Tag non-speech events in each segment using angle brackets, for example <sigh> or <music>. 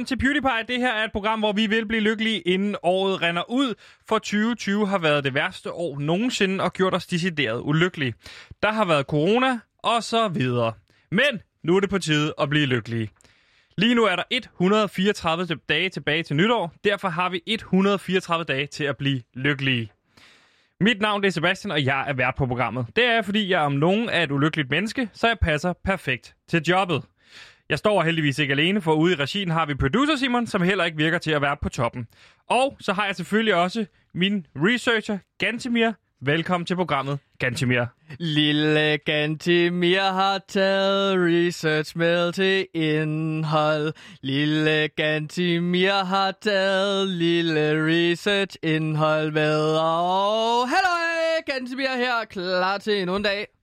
velkommen til PewDiePie. Det her er et program, hvor vi vil blive lykkelige, inden året render ud. For 2020 har været det værste år nogensinde og gjort os decideret ulykkelige. Der har været corona og så videre. Men nu er det på tide at blive lykkelige. Lige nu er der 134 dage tilbage til nytår. Derfor har vi 134 dage til at blive lykkelige. Mit navn er Sebastian, og jeg er vært på programmet. Det er fordi jeg om nogen er et ulykkeligt menneske, så jeg passer perfekt til jobbet. Jeg står heldigvis ikke alene, for ude i regien har vi producer Simon, som heller ikke virker til at være på toppen. Og så har jeg selvfølgelig også min researcher, Gantemir. Velkommen til programmet, Gantemir. Lille Gantemir har taget research med til indhold. Lille Gantemir har taget lille research indhold med. Og halløj, Gantemir her, klar til en dag.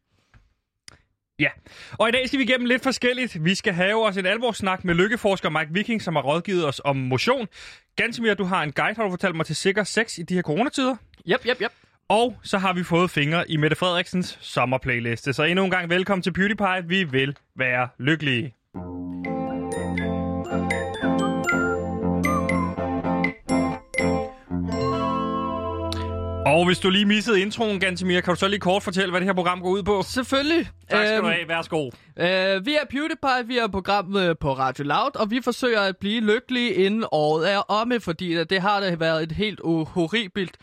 Ja, og i dag skal vi igennem lidt forskelligt. Vi skal have os en alvorssnak med lykkeforsker Mike Viking, som har rådgivet os om motion. Gansimir, du har en guide, har du fortalt mig, til sikker sex i de her coronatider. Yep, yep, yep. Og så har vi fået fingre i Mette Frederiksens sommerplayliste. Så endnu en gang velkommen til PewDiePie. Vi vil være lykkelige. Og hvis du lige missede introen, Gantemir, kan du så lige kort fortælle, hvad det her program går ud på? Selvfølgelig. Tak skal Øhm, du have. Værsgo. Øh, vi er PewDiePie, vi er programmet på Radio Loud, og vi forsøger at blive lykkelige inden året er omme, fordi det har da været et helt horribelt,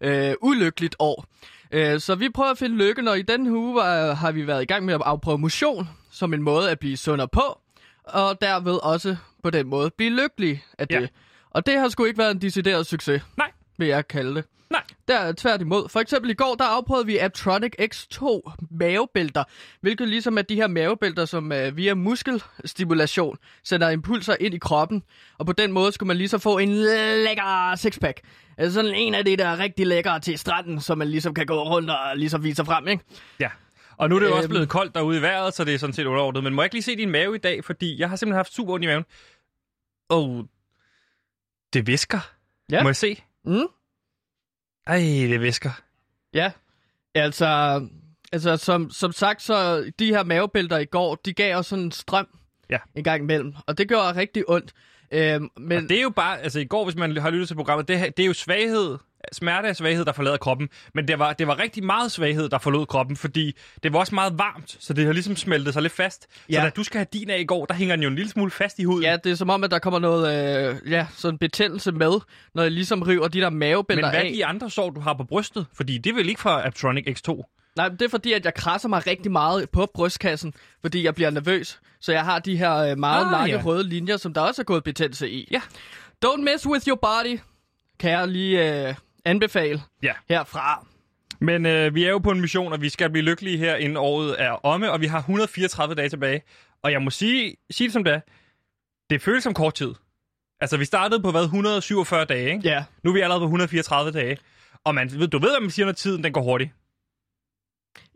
øh, ulykkeligt år. Øh, så vi prøver at finde lykken, og i den uge var, har vi været i gang med at afprøve motion som en måde at blive sundere på, og derved også på den måde blive lykkelig af det. Ja. Og det har sgu ikke været en decideret succes, Nej, vil jeg kalde det. nej. Der er tværtimod. For eksempel i går, der afprøvede vi Aptronic X2 mavebælter, hvilket ligesom er de her mavebælter, som uh, via muskelstimulation sender impulser ind i kroppen, og på den måde skulle man ligesom få en lækker sixpack. Altså sådan en af de der rigtig lækre til stranden, som man ligesom kan gå rundt og ligesom vise frem, ikke? Ja. Og nu er det jo også Øhm. blevet koldt derude i vejret, så det er sådan set underordnet. Men må jeg ikke lige se din mave i dag, fordi jeg har simpelthen haft super ondt i maven. Og det visker. Ja. Må jeg se? Mm? Ej, det visker. Ja. Altså, altså som, som sagt, så de her mavebælter i går, de gav os sådan en strøm Ja. en gang imellem, og det gjorde rigtig ondt. Øhm, men Og det er jo bare, altså i går, hvis man har lyttet til programmet, det, det er jo svaghed, smerte er svaghed, der forlader kroppen. Men det var, det var rigtig meget svaghed, der forlod kroppen, fordi det var også meget varmt, så det har ligesom smeltet sig lidt fast. Så Ja. da du skal have din af i går, der hænger den jo en lille smule fast i huden. Ja, det er som om, at der kommer noget, øh, ja, sådan betændelse med, når jeg ligesom river de der Men mavebælter hvad er af. de andre sår, du har på brystet? Fordi det er vel ikke fra Aptronic X2? Nej, men det er fordi, at jeg krasser mig rigtig meget på brystkassen, fordi jeg bliver nervøs. Så jeg har de her øh, meget Ah, lange ja. røde linjer, som der også er gået betændelse i. Ja. Don't mess with your body, kan jeg lige øh, anbefale Ja. herfra. Men øh, vi er jo på en mission, og vi skal blive lykkelige her, inden året er omme, og vi har 134 dage tilbage. Og jeg må sige, sige det som det er, det føles som kort tid. Altså, vi startede på, hvad, 147 dage, ikke? Ja, Nu er vi allerede på 134 dage. Og man, ved- du ved, hvad man siger, når tiden den går hurtigt.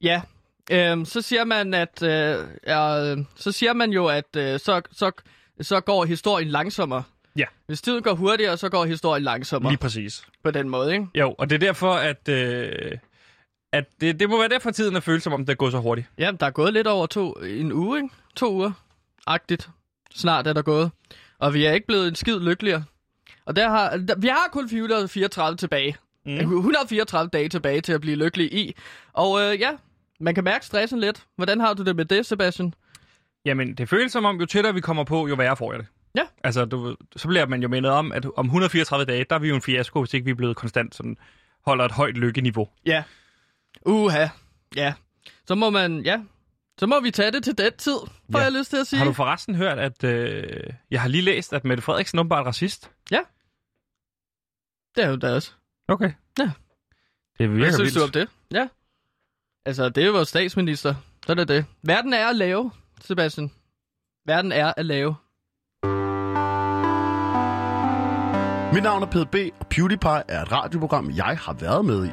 ja. Øhm, så siger man, at øh, ja, så siger man jo, at øh, så, så, så går historien langsommere. Ja. Hvis tiden går hurtigere, så går historien langsommere. Lige præcis. På den måde, ikke? Jo, og det er derfor, at, øh, at det, det må være derfor, tiden er følt som om, det går så hurtigt. Ja, der er gået lidt over to, en uge, ikke? To uger. Agtigt. Snart er der gået. Og vi er ikke blevet en skid lykkeligere. Og der har, der, vi har kun 434 tilbage. Mm. Mm. 134 dage tilbage til at blive lykkelig i. Og øh, ja, man kan mærke stressen lidt. Hvordan har du det med det, Sebastian? Jamen, det føles som om, jo tættere vi kommer på, jo værre får jeg det. Ja. Altså, du, så bliver man jo mindet om, at om 134 dage, der er vi jo en fiasko, hvis ikke vi er blevet konstant sådan, holder et højt lykkeniveau. Ja. Uha. Ja. Så må man, ja. Så må vi tage det til den tid, får Ja. jeg lyst til at sige. Har du forresten hørt, at øh, jeg har lige læst, at Mette Frederiksen åbenbart er racist? Det er jo da også. Okay. Ja. Det virker Hvad synes vildt. du om det? Ja. Altså, det er jo vores statsminister. Så er det det. Verden er at lave, Sebastian. Verden er at lave. Mit navn er PDB, og PewDiePie er et radioprogram, jeg har været med i.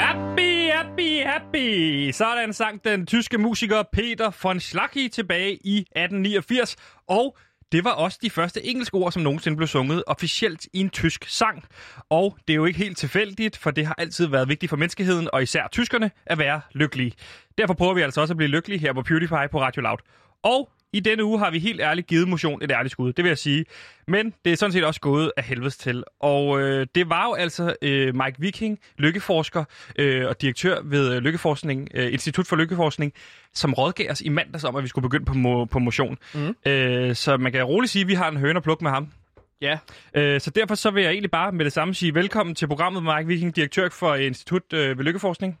Happy, happy, happy. Sådan sang den tyske musiker Peter von Schlacki tilbage i 1889. Og det var også de første engelske ord, som nogensinde blev sunget officielt i en tysk sang. Og det er jo ikke helt tilfældigt, for det har altid været vigtigt for menneskeheden, og især tyskerne, at være lykkelige. Derfor prøver vi altså også at blive lykkelige her på PewDiePie på Radio Loud. Og i denne uge har vi helt ærligt givet motion et ærligt skud, det vil jeg sige. Men det er sådan set også gået af helvedes til. Og øh, det var jo altså øh, Mike Viking, lykkeforsker øh, og direktør ved øh, Lykkeforskning, øh, Institut for Lykkeforskning, som rådgav os i mandags om, at vi skulle begynde på, mo- på motion. Mm. Øh, så man kan roligt sige, at vi har en høne at plukke med ham. Ja. Øh, så derfor så vil jeg egentlig bare med det samme sige velkommen til programmet, Mike Viking, direktør for Institut øh, ved Lykkeforskning.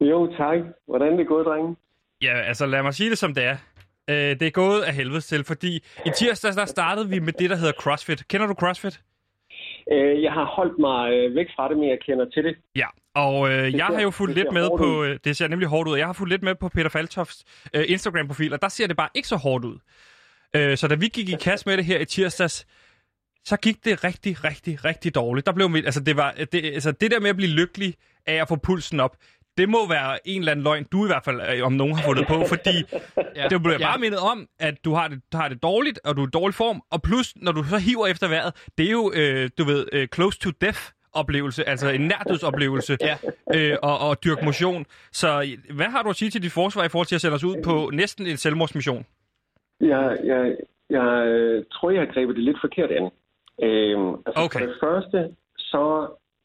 Jo, tak. Hvordan er det gået, drenge? Ja, altså lad mig sige det som det er. Øh, det er gået af helvede til, fordi i tirsdag der startede vi med det, der hedder CrossFit. Kender du CrossFit? Øh, jeg har holdt mig øh, væk fra det, men jeg kender til det. Ja, og øh, jeg ser- har jo fulgt lidt med på... Øh, det ser nemlig hårdt ud. Jeg har fulgt lidt med på Peter Faltofts øh, Instagram-profil, og der ser det bare ikke så hårdt ud. Øh, så da vi gik i <laughs> kast med det her i tirsdags, så gik det rigtig, rigtig, rigtig dårligt. Der blev mit, altså, det, var, det, altså, det der med at blive lykkelig af at få pulsen op, det må være en eller anden løgn, du i hvert fald, øh, om nogen har fundet på, fordi ja. det bliver ja. bare mindet om, at du har det, du har det dårligt, og du er i dårlig form, og plus, når du så hiver efter vejret, det er jo, øh, du ved, øh, close to death oplevelse, altså en nærdødsoplevelse, Ja. øh, og, og dyrke motion. Så øh, hvad har du at sige til dit forsvar i forhold til at sende os ud på næsten en selvmordsmission? Jeg, jeg, jeg øh, tror, jeg har grebet det lidt forkert an. Øhm, altså Okay. For det første, så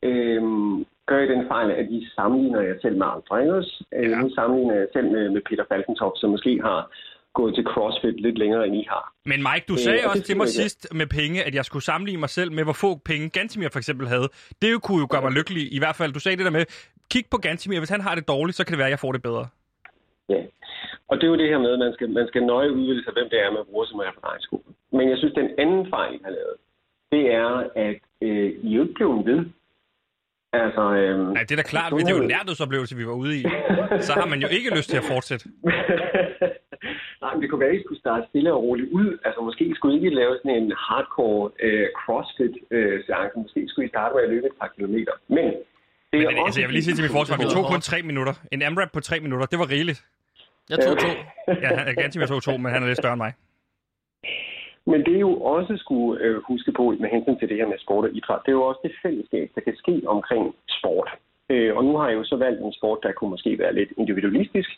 øhm, gør jeg den fejl, at I sammenligner jer selv med andre. Ikke også? Øh, Ja. Nu sammenligner jeg selv med, med Peter Falkentoft, som måske har gået til CrossFit lidt længere, end I har. Men Mike, du Øh, sagde og også til mig jeg, sidst med penge, at jeg skulle sammenligne mig selv med, hvor få penge Gantimir for eksempel havde. Det jo kunne jo gøre mig lykkelig. I hvert fald, du sagde det der med, kig på Gantimir. Hvis han har det dårligt, så kan det være, at jeg får det bedre. Ja. Og det er jo det her med, at man skal, man skal nøje udvælge sig, hvem det er, man bruger som referencegruppe. Men jeg synes, den anden fejl, I har lavet, det er, at øh, I jo ikke blevet ved. Altså, øhm, Nej, det er da klart, hvis det er jo en nærdødsoplevelse, vi var ude i. <laughs> Så har man jo ikke lyst til at fortsætte. <laughs> Nej, men det kunne være, at I skulle starte stille og roligt ud. Altså, måske skulle I ikke lave sådan en hardcore øh, crossfit-seance. måske skulle I starte med at løbe et par kilometer. Men, det Men er det, altså, jeg vil lige sige til min forsvar, vi tog kun tre minutter. En AMRAP på tre minutter, det var rigeligt. Jeg tog to. Ja, han- Gantimir tog to, men han er lidt større end mig. Men det er jo også skulle øh, huske på med hensyn til det her med sport og idræt, det er jo også det fællesskab, der kan ske omkring sport. Øh, og nu har jeg jo så valgt en sport, der kunne måske være lidt individualistisk,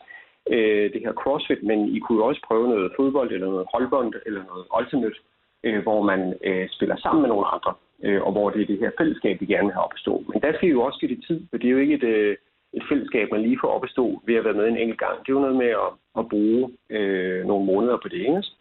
øh, det her CrossFit, men I kunne jo også prøve noget fodbold, eller noget holdbold, eller noget ultimate, øh, hvor man øh, spiller sammen med nogle andre, øh, og hvor det er det her fællesskab, vi gerne vil have op at stå. Men der skal I jo også give det tid, for det er jo ikke et, øh, et fællesskab, man lige får op at stå ved at være med en enkelt gang. Det er jo noget med at, at bruge øh, nogle måneder på det, engelske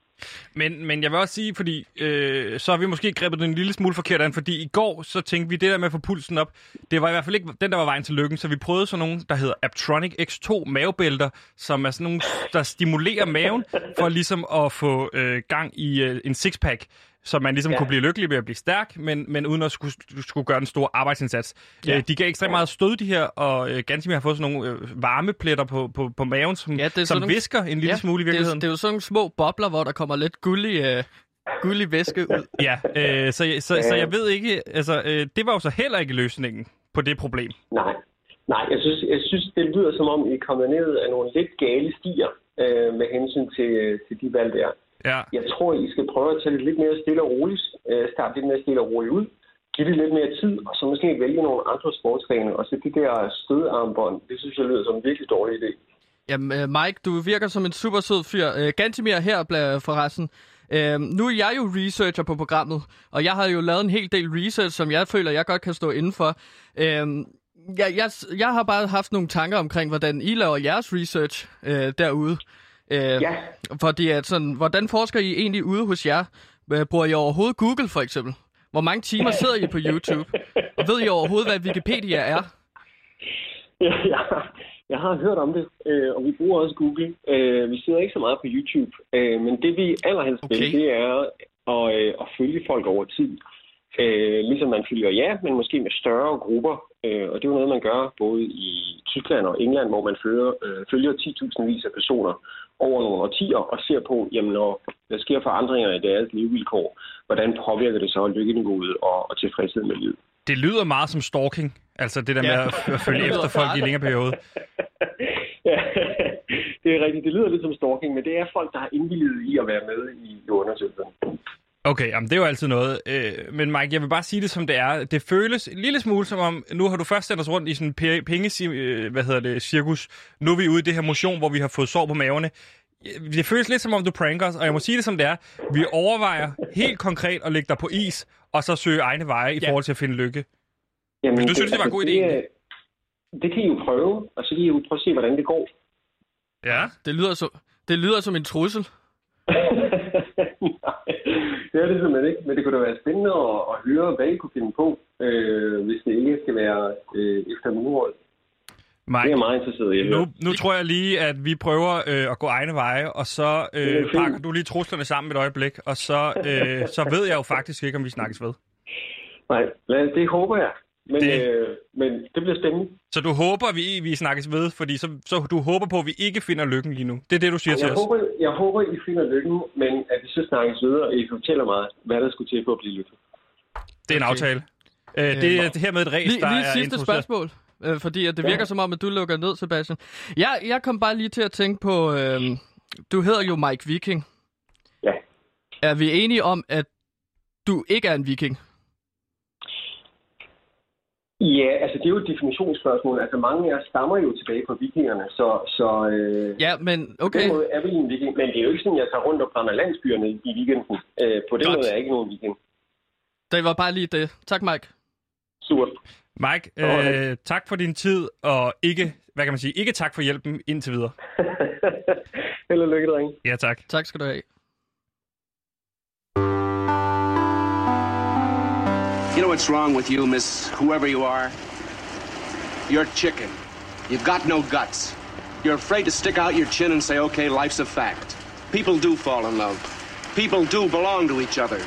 men, men jeg vil også sige, fordi øh, så har vi måske grebet den en lille smule forkert an, fordi i går så tænkte vi, det der med at få pulsen op, det var i hvert fald ikke den, der var vejen til lykken, så vi prøvede sådan nogle, der hedder Aptronic X2 mavebælter, som er sådan nogle, der stimulerer maven, for ligesom at få øh, gang i øh, en sixpack, så man ligesom ja. Ja. kunne blive lykkelig ved at blive stærk, men, men uden at skulle, skulle gøre den store arbejdsindsats. Ja. Ja. Øh, de gav ekstremt meget stød, de her, og øh, Gantimir har fået sådan nogle øh, varmepletter på, på, på maven, som, Ja, det er som sådan nogle- visker en lille Ja, smule i det, er, virkeligheden. det er jo sådan nogle små bobler, hvor der kommer lidt gullig, øh, gullig væske ud. <laughs> Ja, øh, så, så, så jeg ved ikke, altså, øh, det var jo så heller ikke løsningen på det problem. Nej, nej jeg, synes, jeg synes, det lyder som om, I er kommet ned af nogle lidt gale stier øh, med hensyn til, til de valg der. Ja. Jeg tror, I skal prøve at tage det lidt mere stille og roligt. Øh, starte lidt mere stille og roligt ud. Giv det lidt mere tid, og så måske vælge nogle andre sportsgrene. Og så det der stødarmbånd, det synes jeg lyder som en virkelig dårlig idé. Jamen, øh, Mike, du virker som en super sød fyr. Øh, Gantimir her forresten. Øh, nu er jeg jo researcher på programmet, og jeg har jo lavet en hel del research, som jeg føler, jeg godt kan stå indenfor. Øh, jeg, jeg, jeg har bare haft nogle tanker omkring, hvordan I laver jeres research øh, derude. Øh, Ja. Fordi at sådan, hvordan forsker I egentlig ude hos jer? Øh, Bruger I overhovedet Google for eksempel? Hvor mange timer sidder I på <laughs> YouTube? Og ved I overhovedet, hvad Wikipedia er? Ja, jeg, har- jeg har hørt om det, øh, og vi bruger også Google. Øh, vi sidder ikke så meget på YouTube, øh, men det vi allerhelst vil, Okay. det er at, øh, at følge folk over tid. Øh, ligesom man følger ja, men måske med større grupper. Øh, og det er jo noget, man gør både i Tyskland og England, hvor man følger, øh, følger 10.000 vis af personer over nogle årtier og ser på, jamen, når der sker forandringer i deres levevilkår, hvordan påvirker det så lykkeniveauet og, og tilfredsheden med livet. Det lyder meget som stalking. Altså det der Ja. med at, følge <laughs> efter folk i en længere periode. <laughs> ja, det er rigtigt. Det lyder lidt som stalking, men det er folk, der har indvilliget i at være med i i undersøgelsen. Okay, jamen det er jo altid noget. Øh, men Mike, jeg vil bare sige det som det er. Det føles en lille smule som om, nu har du først sendt os rundt i sådan en pe- penge, øh, hvad hedder det, cirkus. Nu er vi ude i det her motion, hvor vi har fået sår på maverne. Det føles lidt som om, du pranker os, og jeg må sige det som det er. Vi overvejer helt konkret at lægge dig på is, og så søge egne veje i Ja. forhold til at finde lykke. Jamen, Men du synes, det var en god idé, Det, det kan I jo prøve, og så kan I jo prøve at se, hvordan det går. Ja. Det lyder, så, det lyder som en trussel. <laughs> Nej, <laughs> det er det simpelthen ikke. Men det kunne da være spændende at, at høre, hvad I kunne finde på, øh, hvis det ikke skal være øh, efter murehold. Det er Mike, meget interesseret i nu, nu tror jeg lige, at vi prøver øh, at gå egne veje, og så øh, pakker du lige truslerne sammen et øjeblik, og så, øh, så ved jeg jo faktisk ikke, om vi snakkes ved. Nej, det håber jeg. Men Det- øh, men det bliver spændende. Så du håber, vi, vi snakkes ved, fordi så, så du håber på, at vi ikke finder lykken lige nu. Det er det, du siger til Jeg os. håber, jeg håber, I finder lykken, men at vi så snakkes videre, og I fortæller mig, hvad der skulle til for at blive lykkelig. Det er en Okay. aftale. Øh, det er det her med et ræs, Lige, der lige er sidste spørgsmål, øh, fordi at det Ja. virker som om, at du lukker ned, Sebastian. Jeg, jeg kom bare lige til at tænke på, øh, du hedder jo Mike Viking. Ja. Er vi enige om, at du ikke er en viking? Ja, altså det er jo et definitionsspørgsmål. Altså mange af os stammer jo tilbage på vikingerne, så, så øh, Ja, men på okay. den måde er vi en viking. Men det er jo ikke sådan, at jeg tager rundt og brænder landsbyerne i weekenden. Øh, på den Godt. måde er jeg ikke nogen viking. Det var bare lige det. Tak, Mike. Super. Mike, Okay. øh, tak for din tid, og ikke, hvad kan man sige, ikke tak for hjælpen indtil videre. <laughs> Held og lykke, drenge. Ja, tak. Tak skal du have. You know what's wrong with you, miss whoever you are? You're chicken. You've got no guts. You're afraid to stick out your chin and say, okay, life's a fact. People do fall in love. People do belong to each other.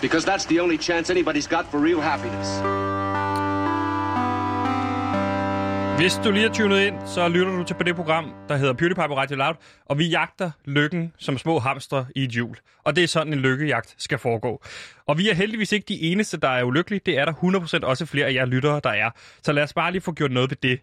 Because that's the only chance anybody's got for real happiness. Hvis du lige er tunet ind, så lytter du til på det program, der hedder PewDiePie på Radio Loud, og vi jagter lykken som små hamstre i et hjul. Og det er sådan, en lykkejagt skal foregå. Og vi er heldigvis ikke de eneste, der er ulykkelige. Det er der 100% også flere af jer lyttere, der er. Så lad os bare lige få gjort noget ved det.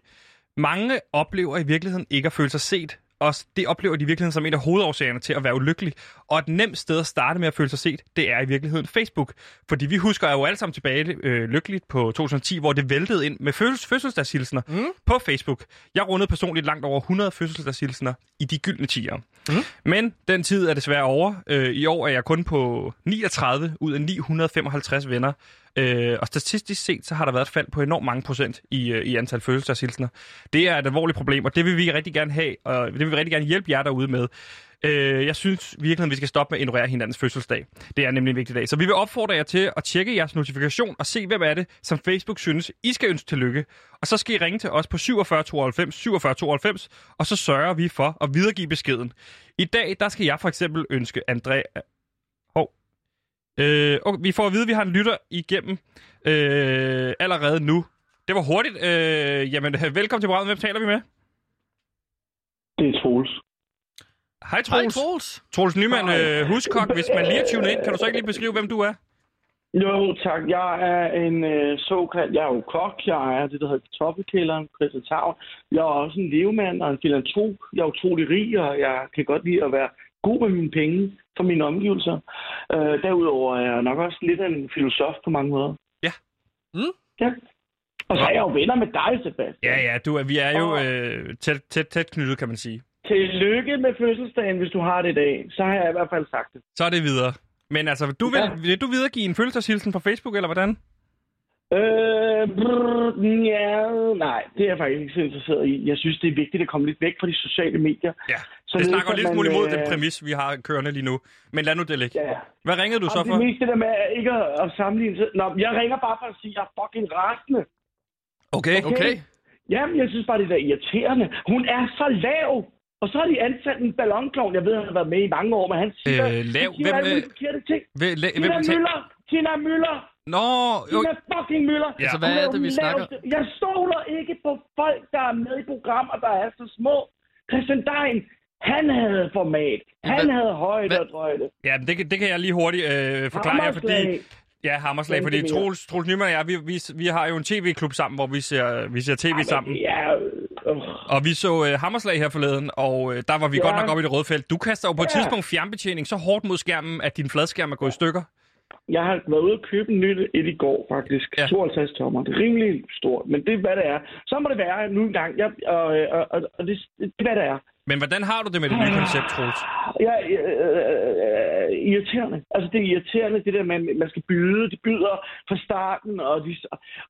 Mange oplever i virkeligheden ikke at føle sig set, og det oplever de i virkeligheden som en af hovedårsagerne til at være ulykkelig. Og et nemt sted at starte med at føle sig set, det er i virkeligheden Facebook. Fordi vi husker jo alle sammen tilbage øh, lykkeligt på 2010, hvor det væltede ind med fødsels- fødselsdagshilsner mm. på Facebook. Jeg rundede personligt langt over 100 fødselsdagshilsner i de gyldne tiger. Mm. Men den tid er desværre over. Øh, I år er jeg kun på 39 ud af 955 venner. Øh, og statistisk set, så har der været et fald på enormt mange procent i, øh, i antal fødselsdagshilsner. Det er et alvorligt problem, og det vil vi rigtig gerne have, og det vil vi rigtig gerne hjælpe jer derude med. Øh, jeg synes virkelig, at vi skal stoppe med at ignorere hinandens fødselsdag. Det er nemlig en vigtig dag. Så vi vil opfordre jer til at tjekke jeres notifikation og se, hvem er det, som Facebook synes, I skal ønske tillykke. Og så skal I ringe til os på 47 92 47 92, og så sørger vi for at videregive beskeden. I dag, der skal jeg for eksempel ønske André... Øh, okay, vi får at vide, at vi har en lytter igennem øh, allerede nu. Det var hurtigt. Øh, jamen, velkommen til programmet. Hvem taler vi med? Det er Troels. Hej, Hej, Troels. Troels. Troels Nyman, øh, huskok, hvis man lige er tunet ind, kan du så ikke lige beskrive, hvem du er? Jo, tak. Jeg er en øh, såkaldt... Jeg er jo kok. Jeg er det, der hedder kartoffelkælderen, Christianshavn. Jeg er også en levemand og en filantrop. Jeg er utrolig rig, og jeg kan godt lide at være god med mine penge for mine omgivelser. Øh, derudover er jeg nok også lidt af en filosof på mange måder. Ja. Mm. Ja. Og så er jeg jo venner med dig, Sebastian. Ja, ja, du, er- vi er jo Og- øh, tæt, tæt, tæt knyttet, kan man sige. Tillykke med fødselsdagen, hvis du har det i dag. Så har jeg i hvert fald sagt det. Så er det videre. Men altså, du vil, Ja. vil du videregive en følelseshilsen på Facebook, eller hvordan? Øh, brrr, ja, nej, det er jeg faktisk ikke så interesseret i. Jeg synes, det er vigtigt at komme lidt væk fra de sociale medier. Ja, Så det snakker lidt smule imod øh, den præmis, vi har kørende lige nu. Men lad nu det ligge. Ja, Hvad ringede du så Og for? det meste der med ikke at, at sammenligne. Nå, jeg ringer bare for at sige, at jeg er fucking rasende. Okay. Okay. Jamen, jeg synes bare, det er irriterende. Hun er så lav. Og så har de ansat en ballonklovn. Jeg ved, han har været med i mange år, men han siger, Øh, lav? han siger Hvem, alle øh, forkerte ting. Hvem, la- Tina hvem, Møller! Tina Møller! Nå, jo, Tina fucking Møller! Ja. Altså, hvad er det, vi snakker? Jeg stoler ikke på folk, der er med i programmer, der er så små. Christian Dein, han havde format. Han Hvad- havde højde og drøjde. ja, men det, kan- det kan jeg lige hurtigt øh, forklare jer, fordi... Ja, Hammerslag, fordi. Troels, Troels Nyman og jeg, vi, vi, vi har jo en tv-klub sammen, hvor vi ser, vi ser tv sammen. Ja, øh, Og vi så uh, Hammerslag her forleden, og uh, der var vi Ja. godt nok oppe i det røde felt. Du kaster jo på et Ja. tidspunkt fjernbetjening så hårdt mod skærmen, at din fladskærm er gået i stykker. Jeg har været ude og købe en nyt et i går, faktisk. Ja. Ja. 52 tommer. Det er rimelig stort, men det er, hvad det er. Så må det være nu engang. Jeg, og, og, og, og det, det er, hvad det er. Men hvordan har du det med det nye koncept, Troels? Ja, øh, øh, irriterende. Altså, det er irriterende, det der at man skal byde. De byder fra starten, og, de,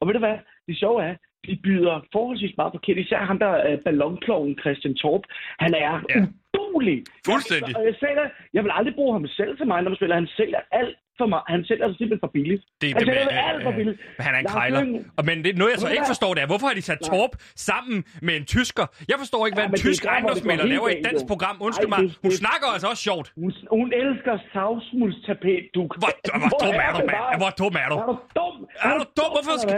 og ved du hvad? Det sjove er, de byder forholdsvis meget forkert. Især ham der øh, ballonkloven Christian Torp. Han er Ja. udulig. Fuldstændig. Jeg, jeg, sagde det, jeg vil aldrig bruge ham selv til mig, når man spiller. Han sælger alt for mig. Han sælger altså simpelthen for billigt. Det er han sælger alt for billigt. men han er en Lars krejler. Og, men det, noget, jeg så ikke forstår, det er, hvorfor har de sat. Torp sammen med en tysker? Jeg forstår ikke, hvad Ja, en tysk ejendomsmælder laver i et dansk program. Undskyld mig, hun snakker altså også sjovt. Hun, hun elsker savsmuldstapet, du. Hvor, hvor dum er du, mand? Hvor dum er du? Er du dum? Er du dum? Hvorfor skal...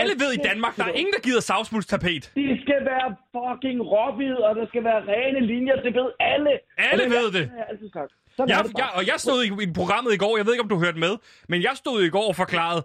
Alle ved i Danmark, der er ingen, der gider savsmuldstapet. Det skal være fucking råhvid, og der skal være rene linjer. Det ved alle. Alle ved det. Sådan Jeg, jeg, og jeg stod i, i programmet i går, jeg ved ikke, om du hørte med, men jeg stod i går og forklarede,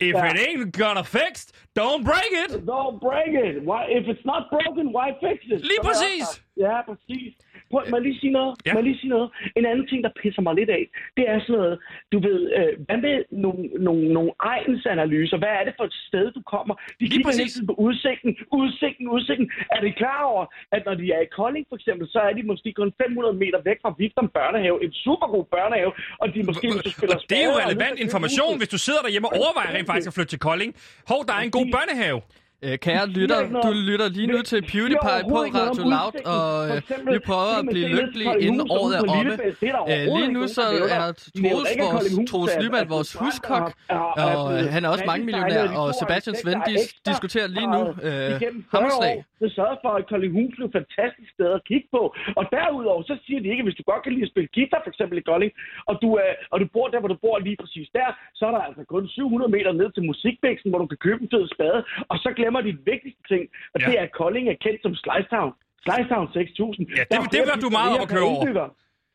If Ja. it ain't gonna fix, don't break it. Don't break it. Why, if it's not broken, why fix it? Lige præcis. Ja, præcis. Prøv, må jeg lige sige noget? Ja. Må jeg lige sige noget? En anden ting, der pisser mig lidt af, det er sådan noget, du ved, øh, hvad med nogle, nogle, nogle egensanalyser? Hvad er det for et sted, du kommer? De Lige kigger præcis. på udsigten, udsigten, udsigten. Er de klar over, at når de er i Kolding for eksempel, så er de måske kun 500 meter væk fra Vigtum Børnehave, en super god børnehave, og de måske, hvis du spiller det er jo relevant information, hvis du sidder derhjemme og overvejer rent faktisk at flytte til Kolding. Hov, der er en god børnehave. Øh, kære lytter, du lytter lige nu til PewDiePie på Radio Loud, og øh, vi prøver at blive lykkelige inden året er omme. Er Øh, Lige nu så er De Troels, vores Troels er- Lyman, er vores huskok, og er- er øh, han er også rigtig mangemillionær, dejlig, og de Sebastian en Svend ekstra, diskuterer lige nu øh, igennem 40 Hammerslag. Det sørger for, at Koldinghus blev et fantastisk sted at kigge på. Og derudover, så siger de ikke, at hvis du godt kan lide at spille guitar, for eksempel i Kolding, og du, er, og du bor der, hvor du bor lige præcis der, så er der altså kun 700 meter ned til musikbæksen, hvor du kan købe en fed spade. Og så glemmer de vigtigste ting, og Ja. det er, at Kolding er kendt som Slice Town. Slice Town 6000. Ja, det- Der det flere var du meget op at køre over.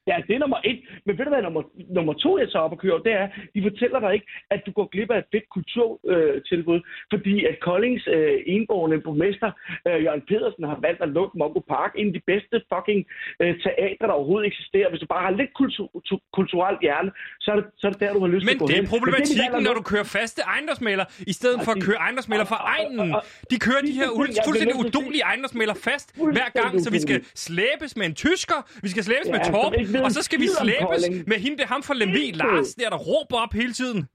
Ja, det er nummer et. Men ved du hvad, nummer, nummer to, jeg så op at køre, over, det er, de fortæller dig ikke, at du går glip af et fedt kulturtilbud, øh, fordi at Koldings øh, enborgende borgmester, øh, Jørgen Pedersen, har valgt at lukke Mongo Park, en af de bedste fucking øh, teatre, der overhovedet eksisterer. Hvis du bare har lidt kultur, tu- kulturelt hjerne, så er, det, så er det der, du har lyst Men til at gå det hen. er problematikken, valgt at når du kører faste ejendomsmælder, i stedet for at køre ejendomsmælder fra egnen. De kører de her bliver fuldstændig udulige ejendomsmælder fast hver gang, så vi skal slæbes med en tysker, vi skal slæbes med ved og så skal vi slæbes med hende, der ham fra Lemvi. Lars, der der råber op hele tiden.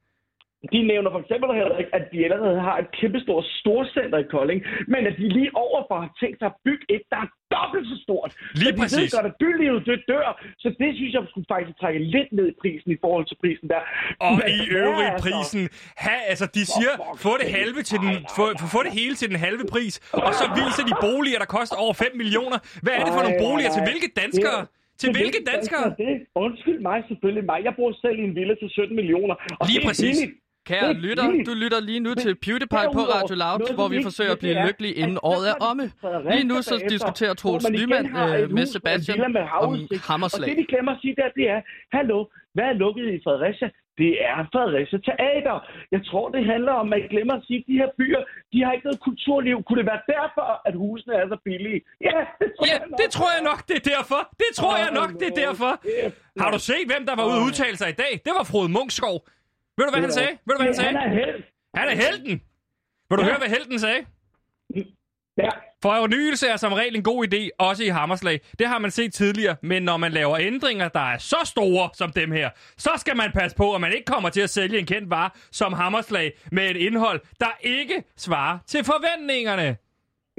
De nævner for eksempel heller ikke, at de allerede har et kæmpestort storcenter i Kolding, men at de lige overfor har tænkt sig at bygge et, der er dobbelt så stort. Lige så de præcis. ved godt, at bylivet det dør, så det synes jeg skulle faktisk trække lidt ned i prisen i forhold til prisen der. Og Men i øvrigt er så? prisen, ha, altså de siger, få det halve til den, få, få det hele til den halve pris, og så viser de boliger, der koster over 5 millioner. Hvad er det for nogle boliger til hvilke danskere? Til hvilke danskere? Det? Undskyld mig selvfølgelig mig. Jeg bor selv i en villa til 17 millioner. Og Lige præcis. billigt. Kære er lytter, du lytter lige nu til PewDiePie på Radio Loud, noget, hvor vi forsøger at blive lykkelige inden året er omme. Lige nu så diskuterer Troels man igen Lyman har øh, med Sebastian med om havudsigt. Og Hammerslag. det, de glemmer at sige der, det er, hallo, hvad er lukket i Fredericia? Det er Fredericia Teater. Jeg tror, det handler om, at I glemmer at sige, at de her byer, de har ikke noget kulturliv. Kunne det være derfor, at husene er så billige? Ja, det tror Ja, jeg nok. det tror jeg nok, det er derfor. Det tror jeg nok, det er derfor. kæft, Har du set, hvem der var ude og udtale sig i dag? Det var Frode Munchskov. Ved du, hvad han sagde? Ved du, hvad han sagde? Han er held. Han er helten. Vil du Ja. høre, hvad helten sagde? Ja. Fornyelse er som regel en god idé, også i Hammerslag. Det har man set tidligere, men når man laver ændringer, der er så store som dem her, så skal man passe på, at man ikke kommer til at sælge en kendt vare som Hammerslag med et indhold, der ikke svarer til forventningerne.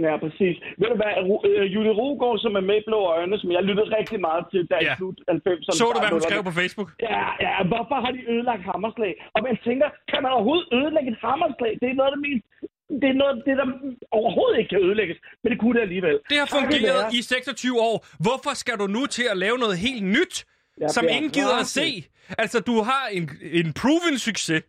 Ja, præcis. Ved du hvad, øh, Julie Rugård, som er med i Blå Øjne, som jeg lyttede rigtig meget til, der Ja. i slut 90'erne. Så du, hvad hun skrev på Facebook? Ja, ja, hvorfor har de ødelagt Hammerslag? Og man tænker, kan man overhovedet ødelægge et Hammerslag? Det er noget af det mest... Det er noget det, der overhovedet ikke kan ødelægges. Men det kunne det alligevel. Det har fungeret i 26 år. Hvorfor skal du nu til at lave noget helt nyt, Jeg som ingen gider at se? Altså, du har en, en proven succes.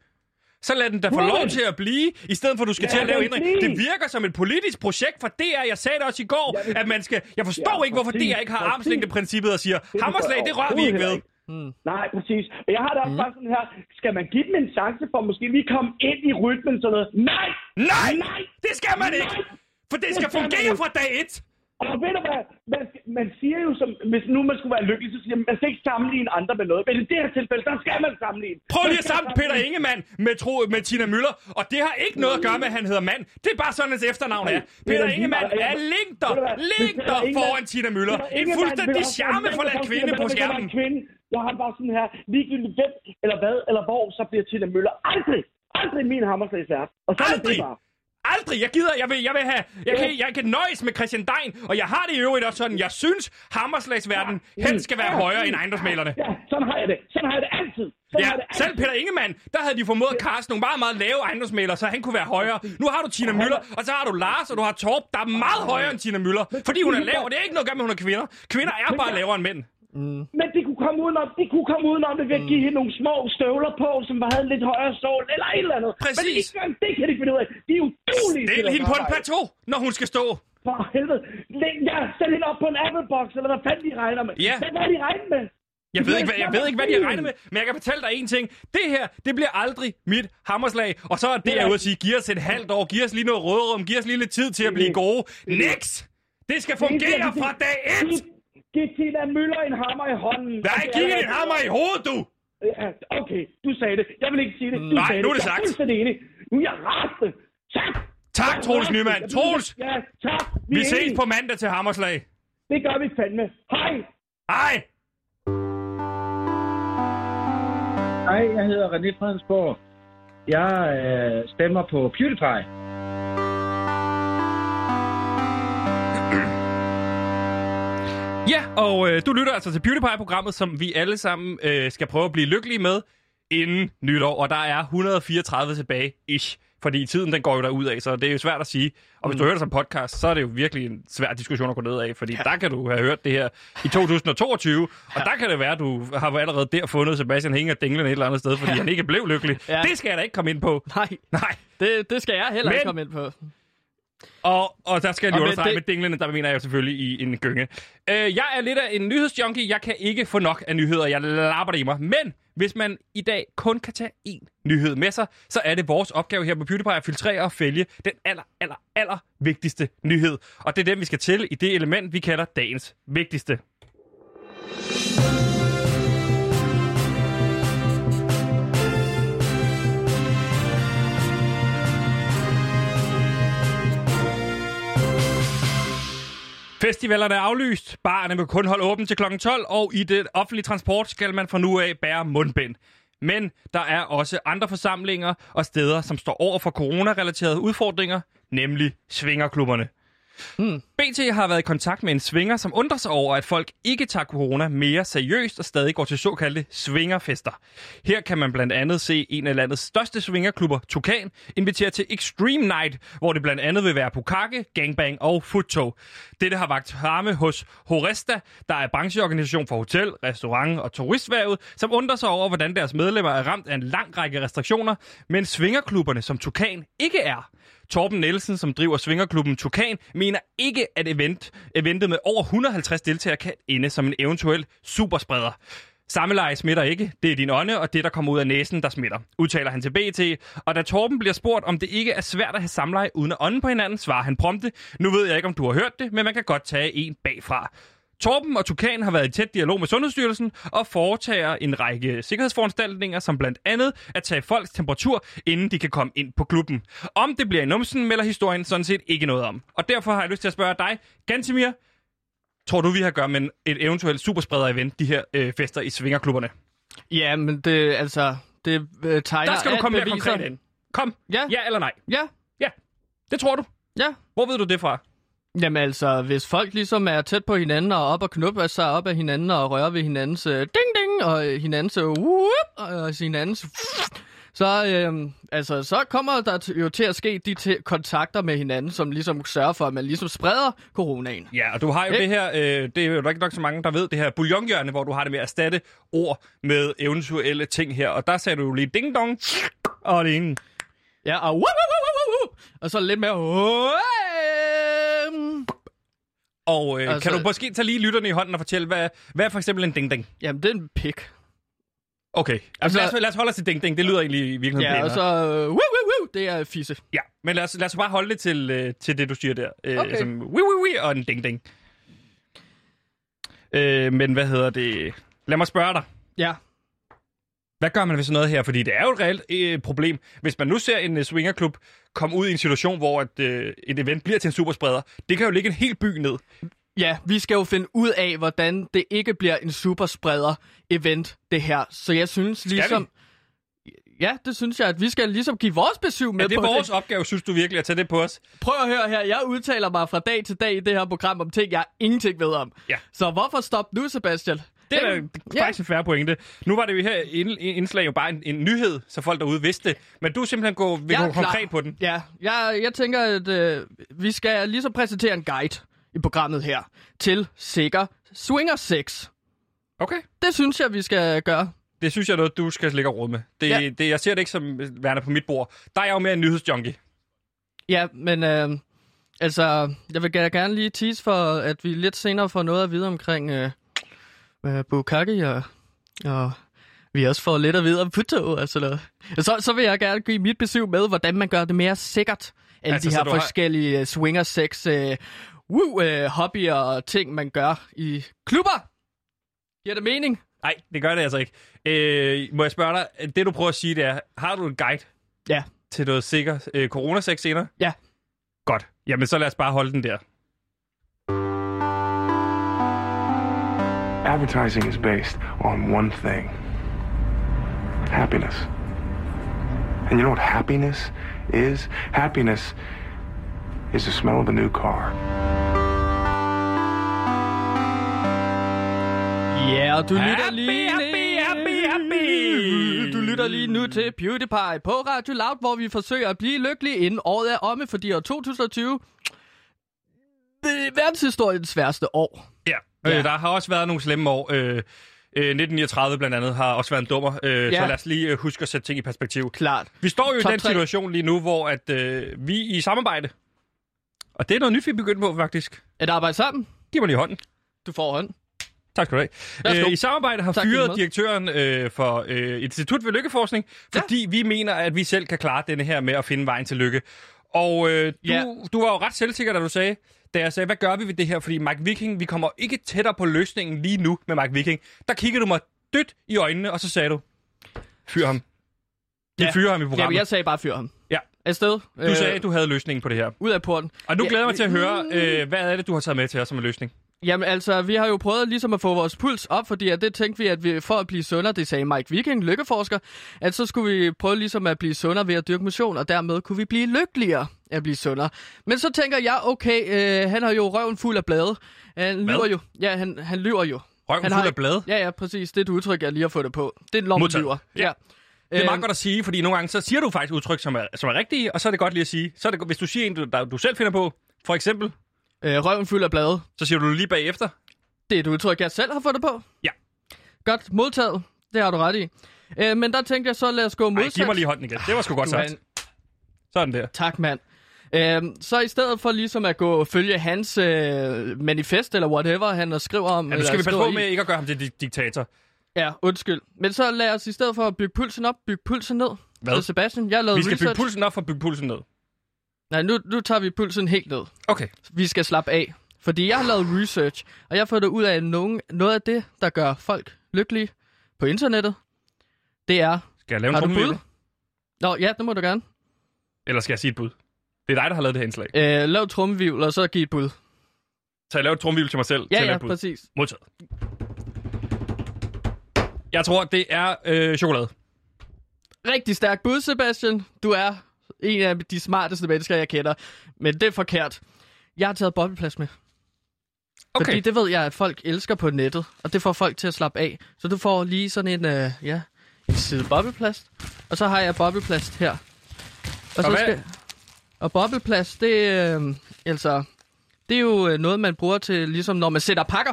Så lad den da få lov til at blive, i stedet for at du skal Lad til at lave ændring. Det virker som et politisk projekt for DR. Jeg sagde det også i går, vil- at man skal... Jeg forstår Ja, ikke, hvorfor præcis, DR ikke har armslængdeprincippet og siger, Hammerslag, det rører vi ikke ved. Overhovedet Nej, præcis. Og jeg har da også bare sådan her, skal man give dem en chance for måske lige komme ind i rytmen sådan noget? Nej! Nej! Nej! Det skal man ikke! Nej! For det skal fungere fra dag et! Og ved du hvad, man, man siger jo, som, hvis nu man skulle være lykkelig, så siger man, man skal ikke sammenligne andre med noget. Men i det her tilfælde, der skal man sammenligne. Prøv lige at skal sammen Peter Ingemann med, tro, med Tina Møller, og det har ikke noget at gøre med, at han hedder mand. Det er bare sådan, hans efternavn er. Peter Ingemann er længder, længder foran Tina Møller. En fuldstændig charmefuld mand, kvinde på skærmen. Jeg har bare sådan her, ligegyldigt hvem, eller hvad, eller hvor, så bliver Tina Møller aldrig, aldrig min hammerslags vært. Og så er det bare. Aldrig! Jeg gider, jeg vil, jeg vil have, jeg kan, jeg kan nøjes med Christian Dein, og jeg har det i øvrigt også sådan, jeg synes, hammerslagsverden helst skal være højere end ejendomsmalerne. Ja, sådan har jeg det. Sådan har jeg det altid. Sådan Ja, det altid. selv Peter Ingemann, der havde de formået at kaste nogle meget, meget lave ejendomsmalere, så han kunne være højere. Nu har du Tina Møller, og så har du Lars, og du har Torp, der er meget højere end Tina Møller, fordi hun er lav, og det er ikke noget at gøre med, at hun er kvinder. Kvinder er bare lavere end mænd. Mm. Men de kunne komme udenom, de kunne komme udenom det ved at mm. give hende nogle små støvler på, som havde en lidt højere sol, eller et eller andet. Præcis. Men ikke engang det kan de finde ud af. De er udulige. Stil hende på en plateau, når hun skal stå. For helvede. Læg, ja, sæt hende op på en Apple-box, eller hvad fanden de regner med. Ja. Hvad, hvad er de regner med? Jeg ved, ikke, hvad, jeg ved ikke, hvad de regner med, men jeg kan fortælle dig en ting. Det her, det bliver aldrig mit hammerslag. Og så er det, jeg ude at sige, giv os et halvt år, giv os lige noget rødrum, giv os lige lidt tid til at blive gode. Next! Det skal fungere fra dag 1! Det er Tina Møller en hammer i hånden. Altså, der giv hende en hammer i hovedet, du! Okay, du sagde det. Jeg vil ikke sige det. Du Nej, sagde nu er det, sagt. Jeg er enig. Nu er jeg rasende. Tak! Tak, Troels Nyman. Troels! Ja, tak. Vi, vi ses på mandag til Hammerslag. Det gør vi fandme. Hej! Hej! Hej, jeg hedder René Fredensborg. Jeg øh, stemmer på PewDiePie. Ja, og øh, du lytter altså til PewDiePie-programmet, som vi alle sammen øh, skal prøve at blive lykkelige med inden nytår. Og der er 134 tilbage, ish. Fordi tiden den går jo derud af, så det er jo svært at sige. Og hvis Mm. du hører det som podcast, så er det jo virkelig en svær diskussion at gå ned af. Fordi ja. der kan du have hørt det her i 2022, og der kan det være, at du har allerede der fundet Sebastian Hænger dinglende et eller andet sted, fordi ja. han ikke blev lykkelig. Ja. Det skal jeg da ikke komme ind på. Nej, Nej. det, det skal jeg heller Men- ikke komme ind på. Og, og der skal jeg lige med understrege det- med dinglene, der mener jeg selvfølgelig i en gynge. Øh, jeg er lidt af en nyhedsjunkie. Jeg kan ikke få nok af nyheder. Jeg lapper det i mig. Men hvis man i dag kun kan tage én nyhed med sig, så er det vores opgave her på PewDiePie at filtrere og fælge den aller, aller, aller vigtigste nyhed. Og det er den, vi skal til i det element, vi kalder dagens vigtigste. Festivalerne er aflyst, barerne vil kun holde åbent til kl. 12, og i det offentlige transport skal man fra nu af bære mundbind. Men der er også andre forsamlinger og steder, som står over for coronarelaterede udfordringer, nemlig svingerklubberne. Hmm. BT har været i kontakt med en svinger, som undrer sig over, at folk ikke tager corona mere seriøst og stadig går til såkaldte svingerfester. Her kan man blandt andet se en af landets største svingerklubber, Tukan, invitere til Extreme Night, hvor det blandt andet vil være pukake, gangbang og futtog. Dette har vagt harme hos Horesta, der er brancheorganisation for hotel, restaurant og turistværvet, som undrer sig over, hvordan deres medlemmer er ramt af en lang række restriktioner, men svingerklubberne som Tukan ikke er. Torben Nielsen, som driver svingerklubben Tukan, mener ikke, at event, eventet med over 150 deltagere kan ende som en eventuel superspreder. Sammeleje smitter ikke. Det er din ånde, og det, der kommer ud af næsen, der smitter, udtaler han til BT. Og da Torben bliver spurgt, om det ikke er svært at have samleje uden at ånde på hinanden, svarer han prompte, nu ved jeg ikke, om du har hørt det, men man kan godt tage en bagfra. Torben og Tukan har været i tæt dialog med Sundhedsstyrelsen og foretager en række sikkerhedsforanstaltninger, som blandt andet at tage folks temperatur, inden de kan komme ind på klubben. Om det bliver i numsen, melder historien sådan set ikke noget om. Og derfor har jeg lyst til at spørge dig, Gantimir, tror du, vi har at gøre med et eventuelt superspreder-event, de her øh, fester i svingerklubberne? Ja, men det, altså, det øh, tegner Der skal du komme mere konkret ind. Kom, Ja, ja eller nej? ja, Det tror du. ja. Hvor ved du det fra? Jamen altså, hvis folk ligesom er tæt på hinanden og op og knuppe sig op af hinanden og rører ved hinandens øh, ding ding og øh, hinandens øh, whoop, og hinandens så, øh, altså, så kommer der jo til at ske de t- kontakter med hinanden, som ligesom sørger for, at man ligesom spreder coronaen. Ja, og du har jo Ikke? det her, øh, det er jo ikke nok så mange, der ved det her bouillonhjørne, hvor du har det med at erstatte ord med eventuelle ting her. Og der sagde du jo lige ding dong, og det ene. Ja, og whoop, whoop, whoop, whoop, whoop, og så lidt mere wham. Og øh, Altså- kan du måske tage lige lytterne i hånden og fortælle, hvad, hvad er for eksempel en ding ding? Jamen, det er en pik. Okay, altså, lad, os, lad os holde os til ding ding, det lyder egentlig i virkeligheden Ja, og pænere. så... Øh, woo, woo, woo. det er fisse. Ja, men lad os, lad os bare holde det til, øh, til det, du siger der. Øh, Okay. Som wii, wii, wii og en ding, ding. Øh, men hvad hedder det? Lad mig spørge dig. Ja. Hvad gør man ved sådan noget her? Fordi det er jo et reelt øh, problem. Hvis man nu ser en uh, swingerklub komme ud i en situation, hvor et, øh, et event bliver til en superspreder, det kan jo ligge en hel by ned. Ja, vi skal jo finde ud af, hvordan det ikke bliver en superspreder event, det her. Så jeg synes ligesom... Ja, det synes jeg, at vi skal ligesom give vores besøg med Er det på vores opgave, synes du virkelig, at tage det på os? Prøv at høre her, jeg udtaler mig fra dag til dag i det her program om ting, jeg ingenting ved om. Ja. Så hvorfor stop nu, Sebastian? Det er da faktisk en færre pointe. Nu var det jo her ind- indslag jo bare en, en nyhed, så folk derude vidste det. Men du er simpelthen gå, vil gå konkret på den. Ja, jeg, jeg tænker, at øh, vi skal ligesom præsentere en guide i programmet her til sikker swinger sex. Okay. Det synes jeg, vi skal gøre. Det synes jeg er noget, du skal ligge og råde med. Det, Ja. det, jeg ser det ikke som værende på mit bord. Der er jeg jo mere en nyhedsjunkie. Ja, men øh, altså, jeg vil gerne- gerne lige tease for, at vi lidt senere får noget at vide omkring øh, øh, Bukaki, og, og vi også får lidt at vide om Puto og sådan noget. Så, så vil jeg gerne give mit besøg med, hvordan man gør det mere sikkert. Alle Altså, de her du har- forskellige swinger sex øh, woo, øh, hobbyer og ting, man gør i klubber. Giver det mening? Nej, det gør det altså ikke. Øh, må jeg spørge dig, det du prøver at sige, det er, har du en guide Ja. til noget sikker øh, coronasex senere? Ja. Godt. Jamen, så lad os bare holde den der. Advertising is based on one thing happiness. And you know what happiness is? Happiness is the smell of a new car. Ja, og du lytter lige happy, happy, happy. Du lytter lige nu til PewDiePie på Radio Loud, hvor vi forsøger at blive lykkelige inden året er omme, fordi år 2020 det er verdenshistoriens sværeste år. Ja. Ja. Øh, der har også været nogle slemme år. Øh, øh, 1939 blandt andet har også været en dummer. Øh, Ja. Så lad os lige øh, huske at sætte ting i perspektiv. Klart. Vi står jo Top i den tre. situation lige nu, hvor at, øh, vi er i samarbejde. Og det er noget nyt, vi er begyndt på, faktisk. At arbejde sammen. Giv mig lige hånden. Du får hånd. Tak skal du have. Øh, I samarbejde har Tak, fyret direktøren øh, for øh, Institut for Lykkeforskning, fordi vi mener, at vi selv kan klare denne her med at finde vejen til lykke. Og øh, du, Ja. du var jo ret selvsikker, da du sagde, da jeg sagde, hvad gør vi ved det her? Fordi Mike Viking, vi kommer ikke tættere på løsningen lige nu med Mike Viking. Der kiggede du mig dødt i øjnene, og så sagde du, fyr ham. Vi Ja. fyrer ham i Ja, programmet. jeg sagde bare fyr ham. Ja. Afsted. Du sagde, at du havde løsningen på det her. Ud af porten. Og nu Ja, glæder jeg mig til at høre, øh, hvad er det, du har taget med til os som en løsning? Jamen altså, vi har jo prøvet ligesom at få vores puls op, fordi at det tænkte vi, at vi for at blive sundere, det sagde Mike Viking, lykkeforsker, at så skulle vi prøve ligesom at blive sundere ved at dyrke motion, og dermed kunne vi blive lykkeligere at blive sundere. Men så tænker jeg, okay, øh, han har jo røven fuld af blade. Han lyver jo. Ja, han, han lyver jo. Røven Han fuld har af blade? Ja, ja, præcis. Det er et udtryk, jeg lige har fået det på. Det er en lom Modtaget. lyver. Ja. Ja. Det er meget Øhm, godt at sige, fordi nogle gange så siger du faktisk udtryk, som er, som er rigtige, og så er det godt lige at sige. Så er det, hvis du siger en, du, der, du selv finder på, for eksempel, Øh, røven fuld af blade. så siger du lige bagefter. Det er et udtryk, jeg selv har fundet på. Ja. Godt, modtaget. Det har du ret i. Øh, men der tænkte jeg så, lad os gå modsat. giv mig lige hånden igen. Det var sgu godt er sagt. en- Sådan der. Tak, mand. Øhm, så i stedet for ligesom at gå og følge hans øh, manifest, eller whatever, han skriver om... Ja, nu eller skal vi passe på i- med ikke at gøre ham til di- diktator. Ja, undskyld. Men så lad os i stedet for at bygge pulsen op, bygge pulsen ned. Hvad? Så Sebastian, jeg lavet Vi skal research. bygge pulsen op for at bygge pulsen ned. Nej, nu, nu tager vi pulsen helt ned. Okay. Vi skal slappe af. Fordi jeg har lavet research, og jeg har fået det ud af, at nogen, noget af det, der gør folk lykkelige på internettet, det er... Skal jeg lave en bud? Nå, ja, det må du gerne. Eller skal jeg sige et bud? Det er dig, der har lavet det her indslag. Øh, lav trummevivl, og så giv et bud. Så jeg laver et trummevirvel til mig selv. til Ja, lave ja, præcis. Modtaget. Jeg tror, det er øh, chokolade. Rigtig stærk bud, Sebastian. Du er en af de smarteste mennesker, jeg kender. Men det er forkert. Jeg har taget bobleplast med. Okay. Fordi det ved jeg, at folk elsker på nettet. Og det får folk til at slappe af. Så du får lige sådan en, øh, ja, en side bobleplast. Og så har jeg bobleplast her. Og, Og hvad- og bobleplast, det, øh, altså, det er jo øh, noget, man bruger til, ligesom når man sætter pakker.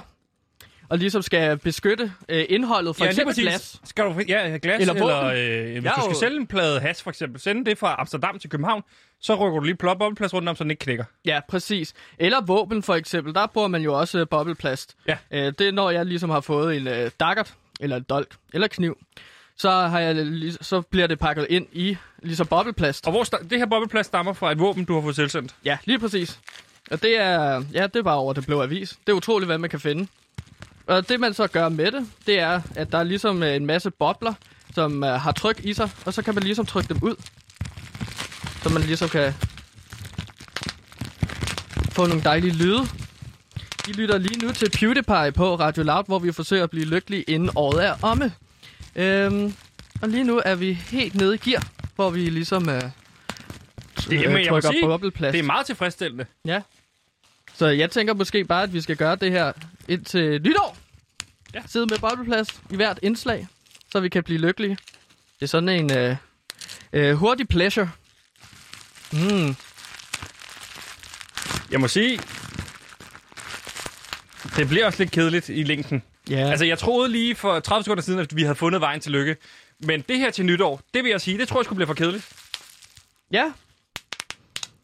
Og ligesom skal beskytte øh, indholdet, for ja, eksempel glas. Skal du, ja, glas, Eller eller, øh, hvis Jeg du skal jo- sælge en plade hash, for eksempel, sende det fra Amsterdam til København, så rykker du lige plop bobleplads rundt om, så den ikke knækker. Ja, præcis. Eller våben for eksempel, der bruger man jo også øh, bobleplast. Ja. Øh, det er når jeg ligesom har fået en øh, daggert, eller en dolk, eller kniv. så, har jeg, så bliver det pakket ind i ligesom bobleplast. Og hvor sta- det her bobleplast stammer fra et våben, du har fået tilsendt. Ja, lige præcis. Og det er, ja, det er bare over det blå avis. Det er utroligt, hvad man kan finde. Og det man så gør med det, det er, at der er ligesom øh, en masse bobler, som uh, har tryk i sig, og så kan man ligesom trykke dem ud. Så man ligesom kan få nogle dejlige lyde. I lytter lige nu til PewDiePie på Radio Loud, hvor vi forsøger at blive lykkelige inden året er omme. Øhm, og lige nu er vi helt nede i gear, hvor vi ligesom uh, Det, men jeg må trykker sige, bobleplast. det er meget tilfredsstillende. Ja. Så jeg tænker måske bare, at vi skal gøre det her indtil nytår. Ja. Sidde med bobleplast i hvert indslag, så vi kan blive lykkelige. Det er sådan en øh, øh, hurtig pleasure. Mm. Jeg må sige, det bliver også lidt kedeligt i længden. Ja. Altså, jeg troede lige for 30 sekunder siden, at vi havde fundet vejen til lykke. Men det her til nytår, det vil jeg sige, det tror jeg skulle blive for kedeligt. ja,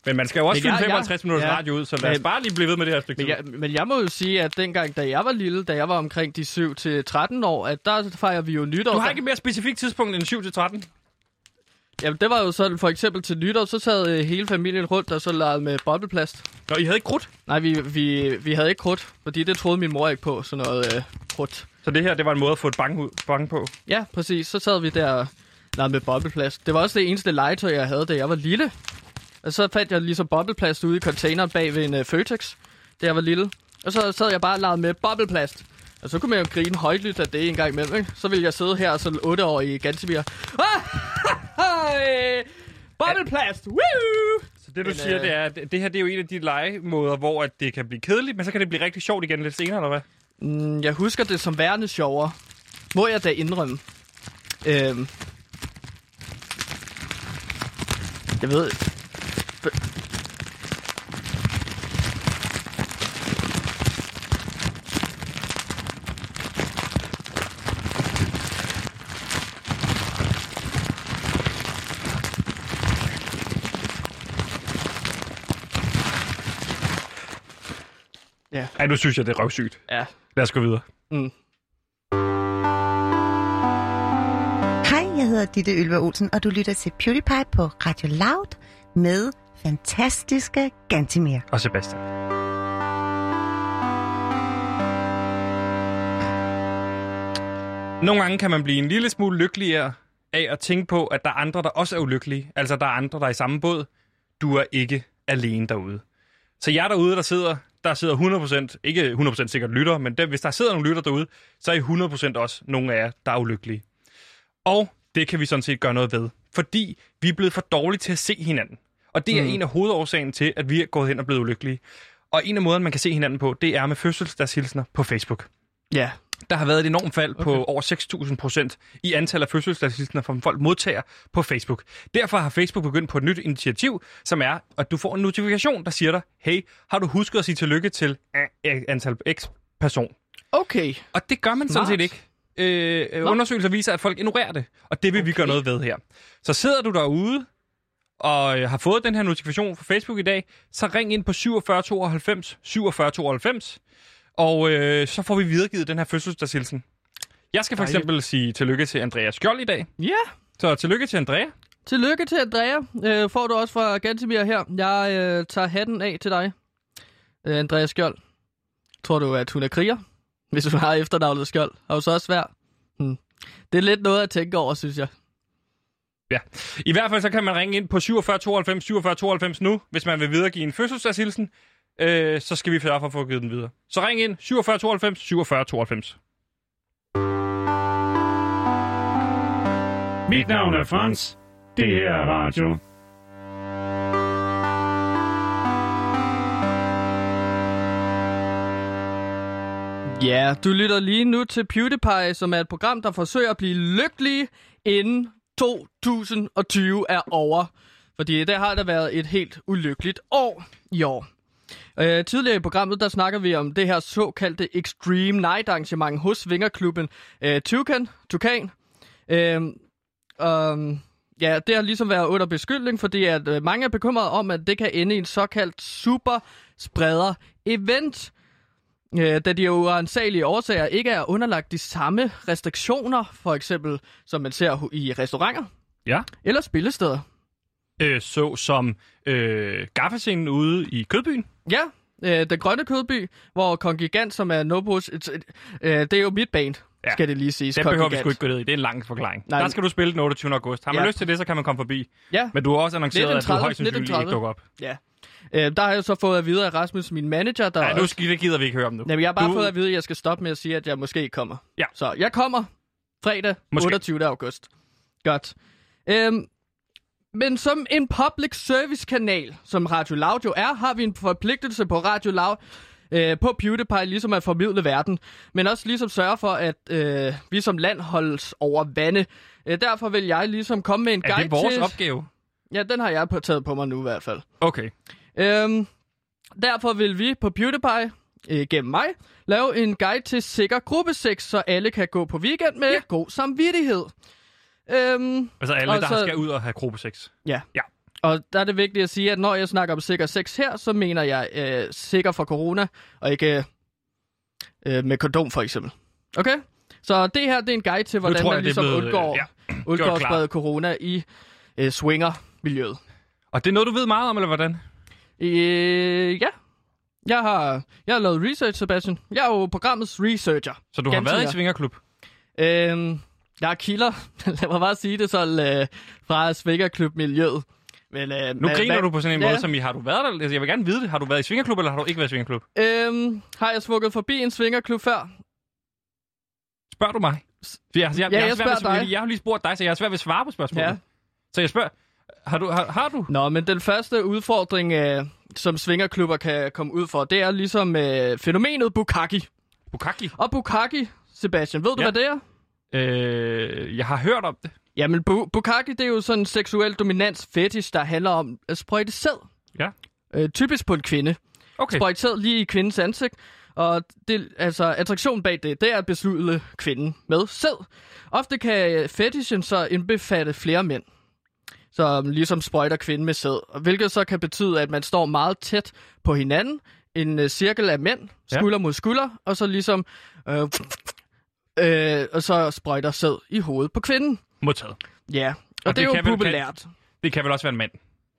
Men man skal jo også fylde jeg- 55 minutter ja. radio ud, så lad os bare lige blive ved med det her stykke men jeg, men jeg må jo sige, at dengang, da jeg var lille, da jeg var omkring de 7-13 år, at der fejrer vi jo nytår. Du har ikke et mere specifikt tidspunkt end 7 til 13? Jamen, det var jo sådan, for eksempel til nytår, så sad øh, hele familien rundt og så legede med bobleplast. Nå, I havde ikke krudt? Nej, vi, vi, vi havde ikke krudt, fordi det troede min mor ikke på, sådan noget øh, krudt. Så det her, det var en måde at få et bange, bange på. Ja, præcis. Så sad vi der og legede med bobleplast. Det var også det eneste legetøj, jeg havde, da jeg var lille. Og så fandt jeg ligesom bobleplast ude i containeren bag ved en uh, Føtex, da jeg var lille. Og så sad jeg bare og legede med bobleplast. Og så kunne man jo grine højlydt af det en gang imellem, ikke? Så ville jeg sidde her som 8 år i Gantemir. Ah, <laughs> bobleplast! Woo! Så det, du Men, siger, øh, det er, at det her det er jo en af de legemåder, hvor at det kan blive kedeligt, men så kan det blive rigtig sjovt igen lidt senere, eller hvad? Mm, jeg husker det som værende sjovere. Må jeg da indrømme. Øhm. Jeg ved... Ja. Ej, nu synes jeg, det er røvsygt. Ja. Lad os gå videre. Mm. Hej, jeg hedder Ditte Ylva Olsen, og du lytter til PewDiePie på Radio Loud med fantastiske Gantimir. Og Sebastian. Nogle gange kan man blive en lille smule lykkeligere af at tænke på, at der er andre, der også er ulykkelige. Altså, der er andre, der er i samme båd. Du er ikke alene derude. Så jer derude, der sidder, der sidder 100%, ikke 100% sikkert lytter, men der, hvis der sidder nogle lytter derude, så er I 100% også nogle af jer, der er ulykkelige. Og det kan vi sådan set gøre noget ved, fordi vi er blevet for dårlige til at se hinanden. Og det er Mm. en af hovedårsagen til, at vi er gået hen og blevet ulykkelige. Og en af måderne, man kan se hinanden på, det er med fødselsdagshilsner på Facebook. Ja. Der har været et enormt fald okay. på over 6.000 procent i antallet af fødselsdagshilsner, som folk modtager på Facebook. Derfor har Facebook begyndt på et nyt initiativ, som er, at du får en notifikation, der siger dig, hey, har du husket at sige tillykke til antal x person? Okay. Og det gør man sådan set ikke. Øh, Nå. undersøgelser viser, at folk ignorerer det, og det vil okay. vi gøre noget ved her. Så sidder du derude og øh, har fået den her notifikation fra Facebook i dag, så ring ind på 4792 4792, og øh, så får vi videregivet den her fødselsdagshilsen. Jeg skal for Dejligt. eksempel sige tillykke til Andrea Skjold i dag. Ja. Så tillykke til Andrea. Tillykke til Andrea. Øh, får du også fra Gantemir her. Jeg øh, tager hatten af til dig. Øh, Andrea Skjold. Tror du, at hun er kriger? Hvis du har efternavnet Skjold. Har du så også svært? Hmm. Det er lidt noget at tænke over, synes jeg. Ja. I hvert fald så kan man ringe ind på 4792 4792 nu, hvis man vil videregive en fødselsdagshilsen. Øh, så skal vi derfor få givet den videre. Så ring ind 4792 4792. Mit navn er Frans. Det her er radio. Ja, du lytter lige nu til PewDiePie, som er et program, der forsøger at blive lykkelig inden 2020 er over. Fordi det har da været et helt ulykkeligt år i år. Øh, tidligere i programmet, der snakker vi om det her såkaldte Extreme Night arrangement hos Svingerklubben øh, Tukan. Tukan. Øh, um, øhm, ja, det har ligesom været under beskyldning, fordi at øh, mange er bekymrede om, at det kan ende i en såkaldt super spreder event øh, da de af uansagelige årsager ikke er underlagt de samme restriktioner, for eksempel som man ser i restauranter Ja. eller spillesteder. Øh, så som øh, gaffescenen ude i Kødbyen. Ja, øh, den grønne kødby, hvor Kongigant, som er Nobos, øh, det er jo mit band, Ja. skal det lige siges. Den behøver vi sgu ikke gå ned i. Det er en lang forklaring. Nej, der skal du spille den 28. august. Har man Ja. lyst til det, så kan man komme forbi. Ja. Men du har også annonceret, at du 1930, højst sandsynligt ikke 1930. dukker op. Ja. Øh, der har jeg så fået at vide af Rasmus, min manager, der Nej, nu skal, det gider vi ikke høre om nu. Jamen, jeg har bare du, fået at vide, at jeg skal stoppe med at sige, at jeg måske ikke kommer. Ja. Så jeg kommer fredag, Måske. 28. august. Godt. Øhm, men som en public service kanal, som Radio Loud jo er, har vi en forpligtelse på Radio Loud, øh, på PewDiePie, ligesom at formidle verden, men også ligesom sørge for, at øh, vi som land holdes over vande. Øh, derfor vil jeg ligesom komme med en Er guide det vores til... opgave? Ja, den har jeg taget på mig nu i hvert fald. Okay. Øhm, derfor vil vi på PewDiePie, øh, gennem mig, lave en guide til sikker gruppesex, så alle kan gå på weekend med ja. god samvittighed. Øhm, Altså alle, der så- skal ud og have gruppesex. ja. Ja. Og der er det vigtigt at sige, at når jeg snakker om sikker sex her, så mener jeg øh, sikker for corona, og ikke øh, med kondom for eksempel. Okay? Så det her det er en guide til, hvordan man jeg, er ligesom blevet, undgår, øh, ja, undgår at sprede corona i øh, swinger-miljøet. Og det er noget, du ved meget om, eller hvordan? Øh, ja. Jeg har, jeg har lavet research, Sebastian. Jeg er jo programmets researcher. Så du har Ganske været i. Svingerklub? Øhm, jeg er kilder. <laughs> Lad mig bare sige det sådan øh, fra Svingerklub-miljøet. Men, øh, Nu hvad- griner hvad- du på sådan en ja. måde, som i har du været der? Altså, jeg vil gerne vide det. Har du været i Svingerklub, eller har du ikke været i Svingerklub? Øhm, har jeg svukket forbi en svingerklub før? Spørger du mig? Jeg, jeg, jeg, Ja, har jeg svært ved- spørger dig. Jeg har lige spurgt dig, så jeg har svært ved at svare på spørgsmålet. Ja. Så jeg spørger, har du? Har, har du? Nå, men den første udfordring, øh, som svingerklubber kan komme ud for, det er ligesom øh, fænomenet Bukaki. Bukaki? Og Bukaki, Sebastian, ved du, Ja. hvad det er? Øh, jeg har hørt om det. Jamen, bu- Bukaki, det er jo sådan en seksuel dominans fetish, der handler om at sprøjte sæd. Ja. Øh, typisk på en kvinde. Okay. Sprøjte sæd lige i kvindens ansigt. Og det, altså, attraktion bag det, det er at beslutte kvinden med sæd. Ofte kan øh, fetishen så indbefatte flere mænd, som ligesom sprøjter kvinden med sæd. Hvilket så kan betyde, at man står meget tæt på hinanden. En øh, cirkel af mænd, Ja. skulder mod skulder, og så ligesom... Øh, øh, og så sprøjter sæd i hovedet på kvinden. Modtaget. Ja, og, Og det, det er jo vel- populært. Det kan vel også være en mand,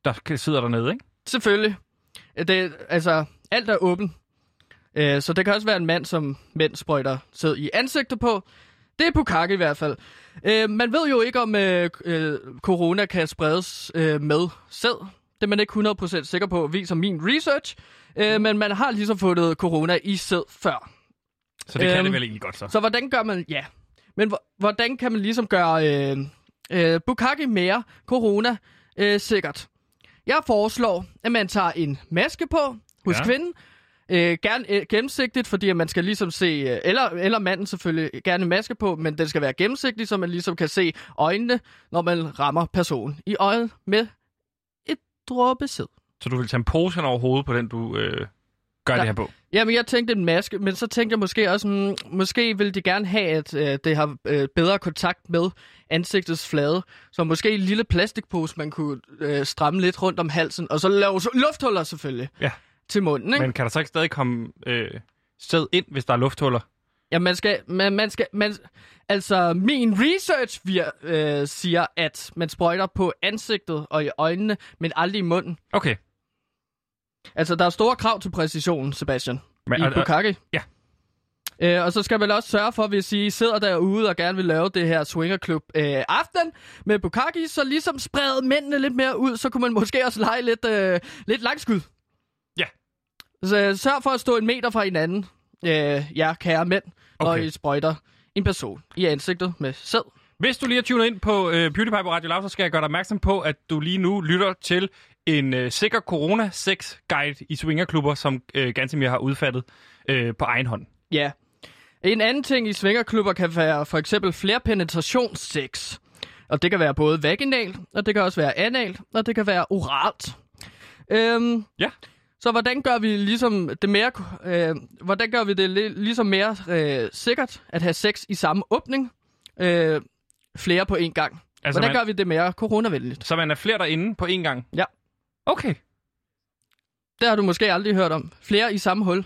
der sidder dernede, ikke? Selvfølgelig. Det, altså, alt er åben. Øh, så det kan også være en mand, som mænd sprøjter sæd i ansigtet på. Det er Bukake i hvert fald. Øh, man ved jo ikke, om øh, øh, corona kan spredes øh, med sæd. Det er man ikke 100% sikker på, viser min research. Øh, men man har ligesom fundet corona i sæd før. Så det kan Øhm, det vel egentlig godt så. Så hvordan gør man... Ja. Men hvor- hvordan kan man ligesom gøre øh, øh, Bukake mere corona øh, sikkert? Jeg foreslår, at man tager en maske på hos ja. kvinden. Øh, gerne øh, gennemsigtigt, fordi at man skal ligesom se... Øh, eller, eller manden selvfølgelig gerne maske på, men den skal være gennemsigtig, så man ligesom kan se øjnene, når man rammer personen i øjet med et dråbe sæd. Så du vil tage en pose over hovedet på den, du øh, gør Ja. det her på? Jamen, jeg tænkte en maske, men så tænkte jeg måske også, mm, måske vil de gerne have, at øh, det har øh, bedre kontakt med ansigtets flade. Så måske en lille plastikpose, man kunne øh, stramme lidt rundt om halsen, og så lave så- lufthuller selvfølgelig Ja. Til munden, ikke? Men kan der så ikke stadig komme øh, sæd ind, hvis der er lufthuller? Ja, man skal, man, man skal, man, altså min research vir, øh, siger, at man sprøjter på ansigtet og i øjnene, men aldrig i munden. Okay. Altså, der er store krav til præcision, Sebastian. Men, i Bukake. ja. Øh, og så skal man også sørge for, hvis I sidder derude og gerne vil lave det her swingerklub øh, aften med Bukaki, så ligesom sprede mændene lidt mere ud, så kunne man måske også lege lidt, øh, lidt langskud. Så øh, sørg for at stå en meter fra hinanden, øh, ja, kære mænd, okay. Okay. I sprøjter en person i ansigtet med sæd. Hvis du lige har tunet ind på øh, PewDiePie på Radio Loud, så skal jeg gøre dig opmærksom på, at du lige nu lytter til en øh, sikker corona-sex-guide i swingerklubber, som øh, Gantemir har udfattet øh, på egen hånd. Ja. En anden ting i svingerklubber kan være for eksempel flerpenetrationssex. Og det kan være både vaginalt, og det kan også være analt, og det kan være oralt. Øhm, Ja. Så hvordan gør vi ligesom det mere, øh, hvordan gør vi det li- ligesom mere øh, sikkert at have sex i samme åbning? Øh, flere på én gang. Altså, hvordan man, gør vi det mere coronavenligt? Så man er flere derinde på én gang? Ja. Okay. Det har du måske aldrig hørt om. Flere i samme hul,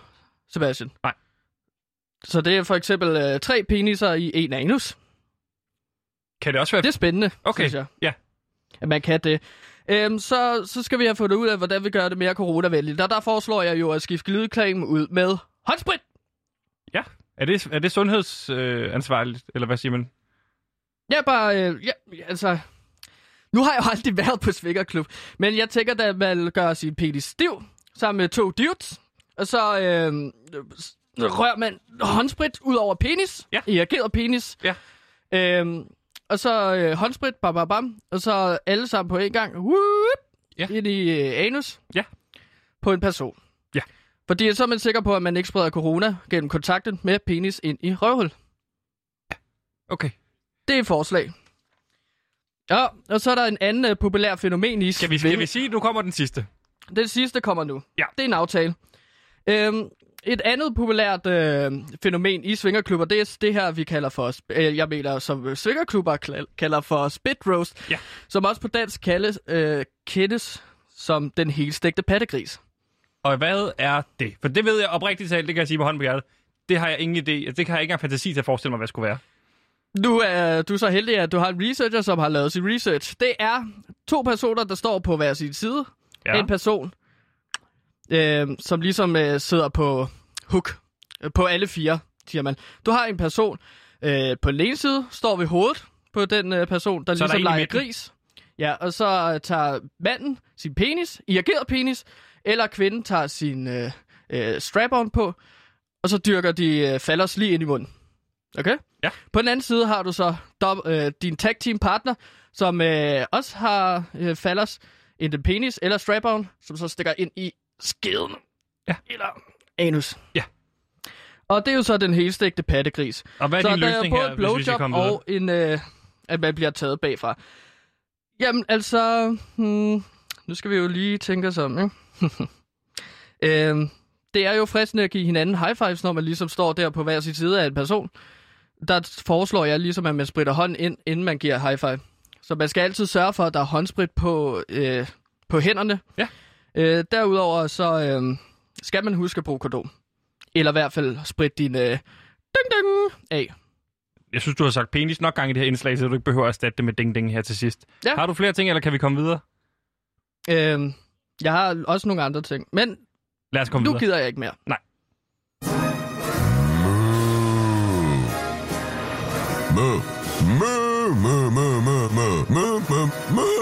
Sebastian. Nej. Så det er for eksempel øh, tre peniser i en anus. Kan det også være... Det er spændende, Okay, synes jeg, ja. at man kan det. Øhm, så, så skal vi have fundet ud af, hvordan vi gør det mere coronavenligt. Og der foreslår jeg jo at skifte glidecreme ud med håndsprit. Ja. Er det, er det sundhedsansvarligt, øh, eller hvad siger man? Ja, bare, øh, ja, altså... Nu har jeg jo aldrig været på svingerklub, men jeg tænker, at man gør sin penis stiv sammen med to dudes, og så øh, rører man håndsprit ud over penis, Ja. irrigeret penis, Ja. øh, og så øh, håndsprit, bam, bam, bam, og så alle sammen på en gang, whoop, Ja. ind i øh, anus, Ja. på en person. Ja. Fordi så er man sikker på, at man ikke spreder corona gennem kontakten med penis ind i røvhul. Okay. Det er et forslag. Ja, og så er der en anden uh, populær fænomen i Skal vi, skal vi sige, nu kommer den sidste? Den sidste kommer nu. Ja. Det er en aftale. Øhm, et andet populært øh, fænomen i svingerklubber, det er det her, vi kalder for, øh, jeg mener, som svingerklubber kalder for spit roast, Ja. som også på dansk kaldes, øh, kendes som den helstegte pattegris. Og hvad er det? For det ved jeg oprigtigt talt, det kan jeg sige med hånden på hjertet. Det har jeg ingen idé. Det kan jeg ikke engang fantasi til at forestille mig, hvad det skulle være. Nu er du så heldig, at du har en researcher, som har lavet sin research. Det er to personer, der står på hver sin side. Ja. En person, øh, som ligesom øh, sidder på hook. Øh, På alle fire, siger man. Du har en person øh, på den ene side, står ved hovedet på den øh, person, der Så der ligesom i leger gris. Ja, og så øh, tager manden sin penis, irrigeret penis, eller kvinden tager sin øh, øh, strap-on på, og så dyrker de øh, fallers lige ind i munden. Okay? Ja. På den anden side har du så dob- øh, din tag team partner, som øh, også har øh, fallers en den penis eller strap-on, som så stikker ind i skeden. Ja. Eller anus. Ja. Og det er jo så den helstegte pattegris. Og hvad er så din der er løsning både her, et hvis vi skal blowjob komme videre? og en, øh, at man bliver taget bagfra. Jamen, altså... Hmm, nu skal vi jo lige tænke os om, ikke? <laughs> øhm, det er jo fristende at give hinanden high fives, når man ligesom står der på hver sin side af en person. Der foreslår jeg ligesom, at man spritter hånden ind, inden man giver high five. Så man skal altid sørge for, at der er håndsprit på, øh, på hænderne. Ja. Øh, derudover så øh, skal man huske at bruge kondom. Eller i hvert fald spritte din øh, ding ding af. Jeg synes, du har sagt penis nok gange i det her indslag, så du ikke behøver at erstatte det med ding-ding her til sidst. Ja. Har du flere ting, eller kan vi komme videre? Øh, jeg har også nogle andre ting, men Lad os komme nu videre. gider jeg ikke mere. Nej. Mø. Mø, mø, mø, mø, mø, mø, mø, mø,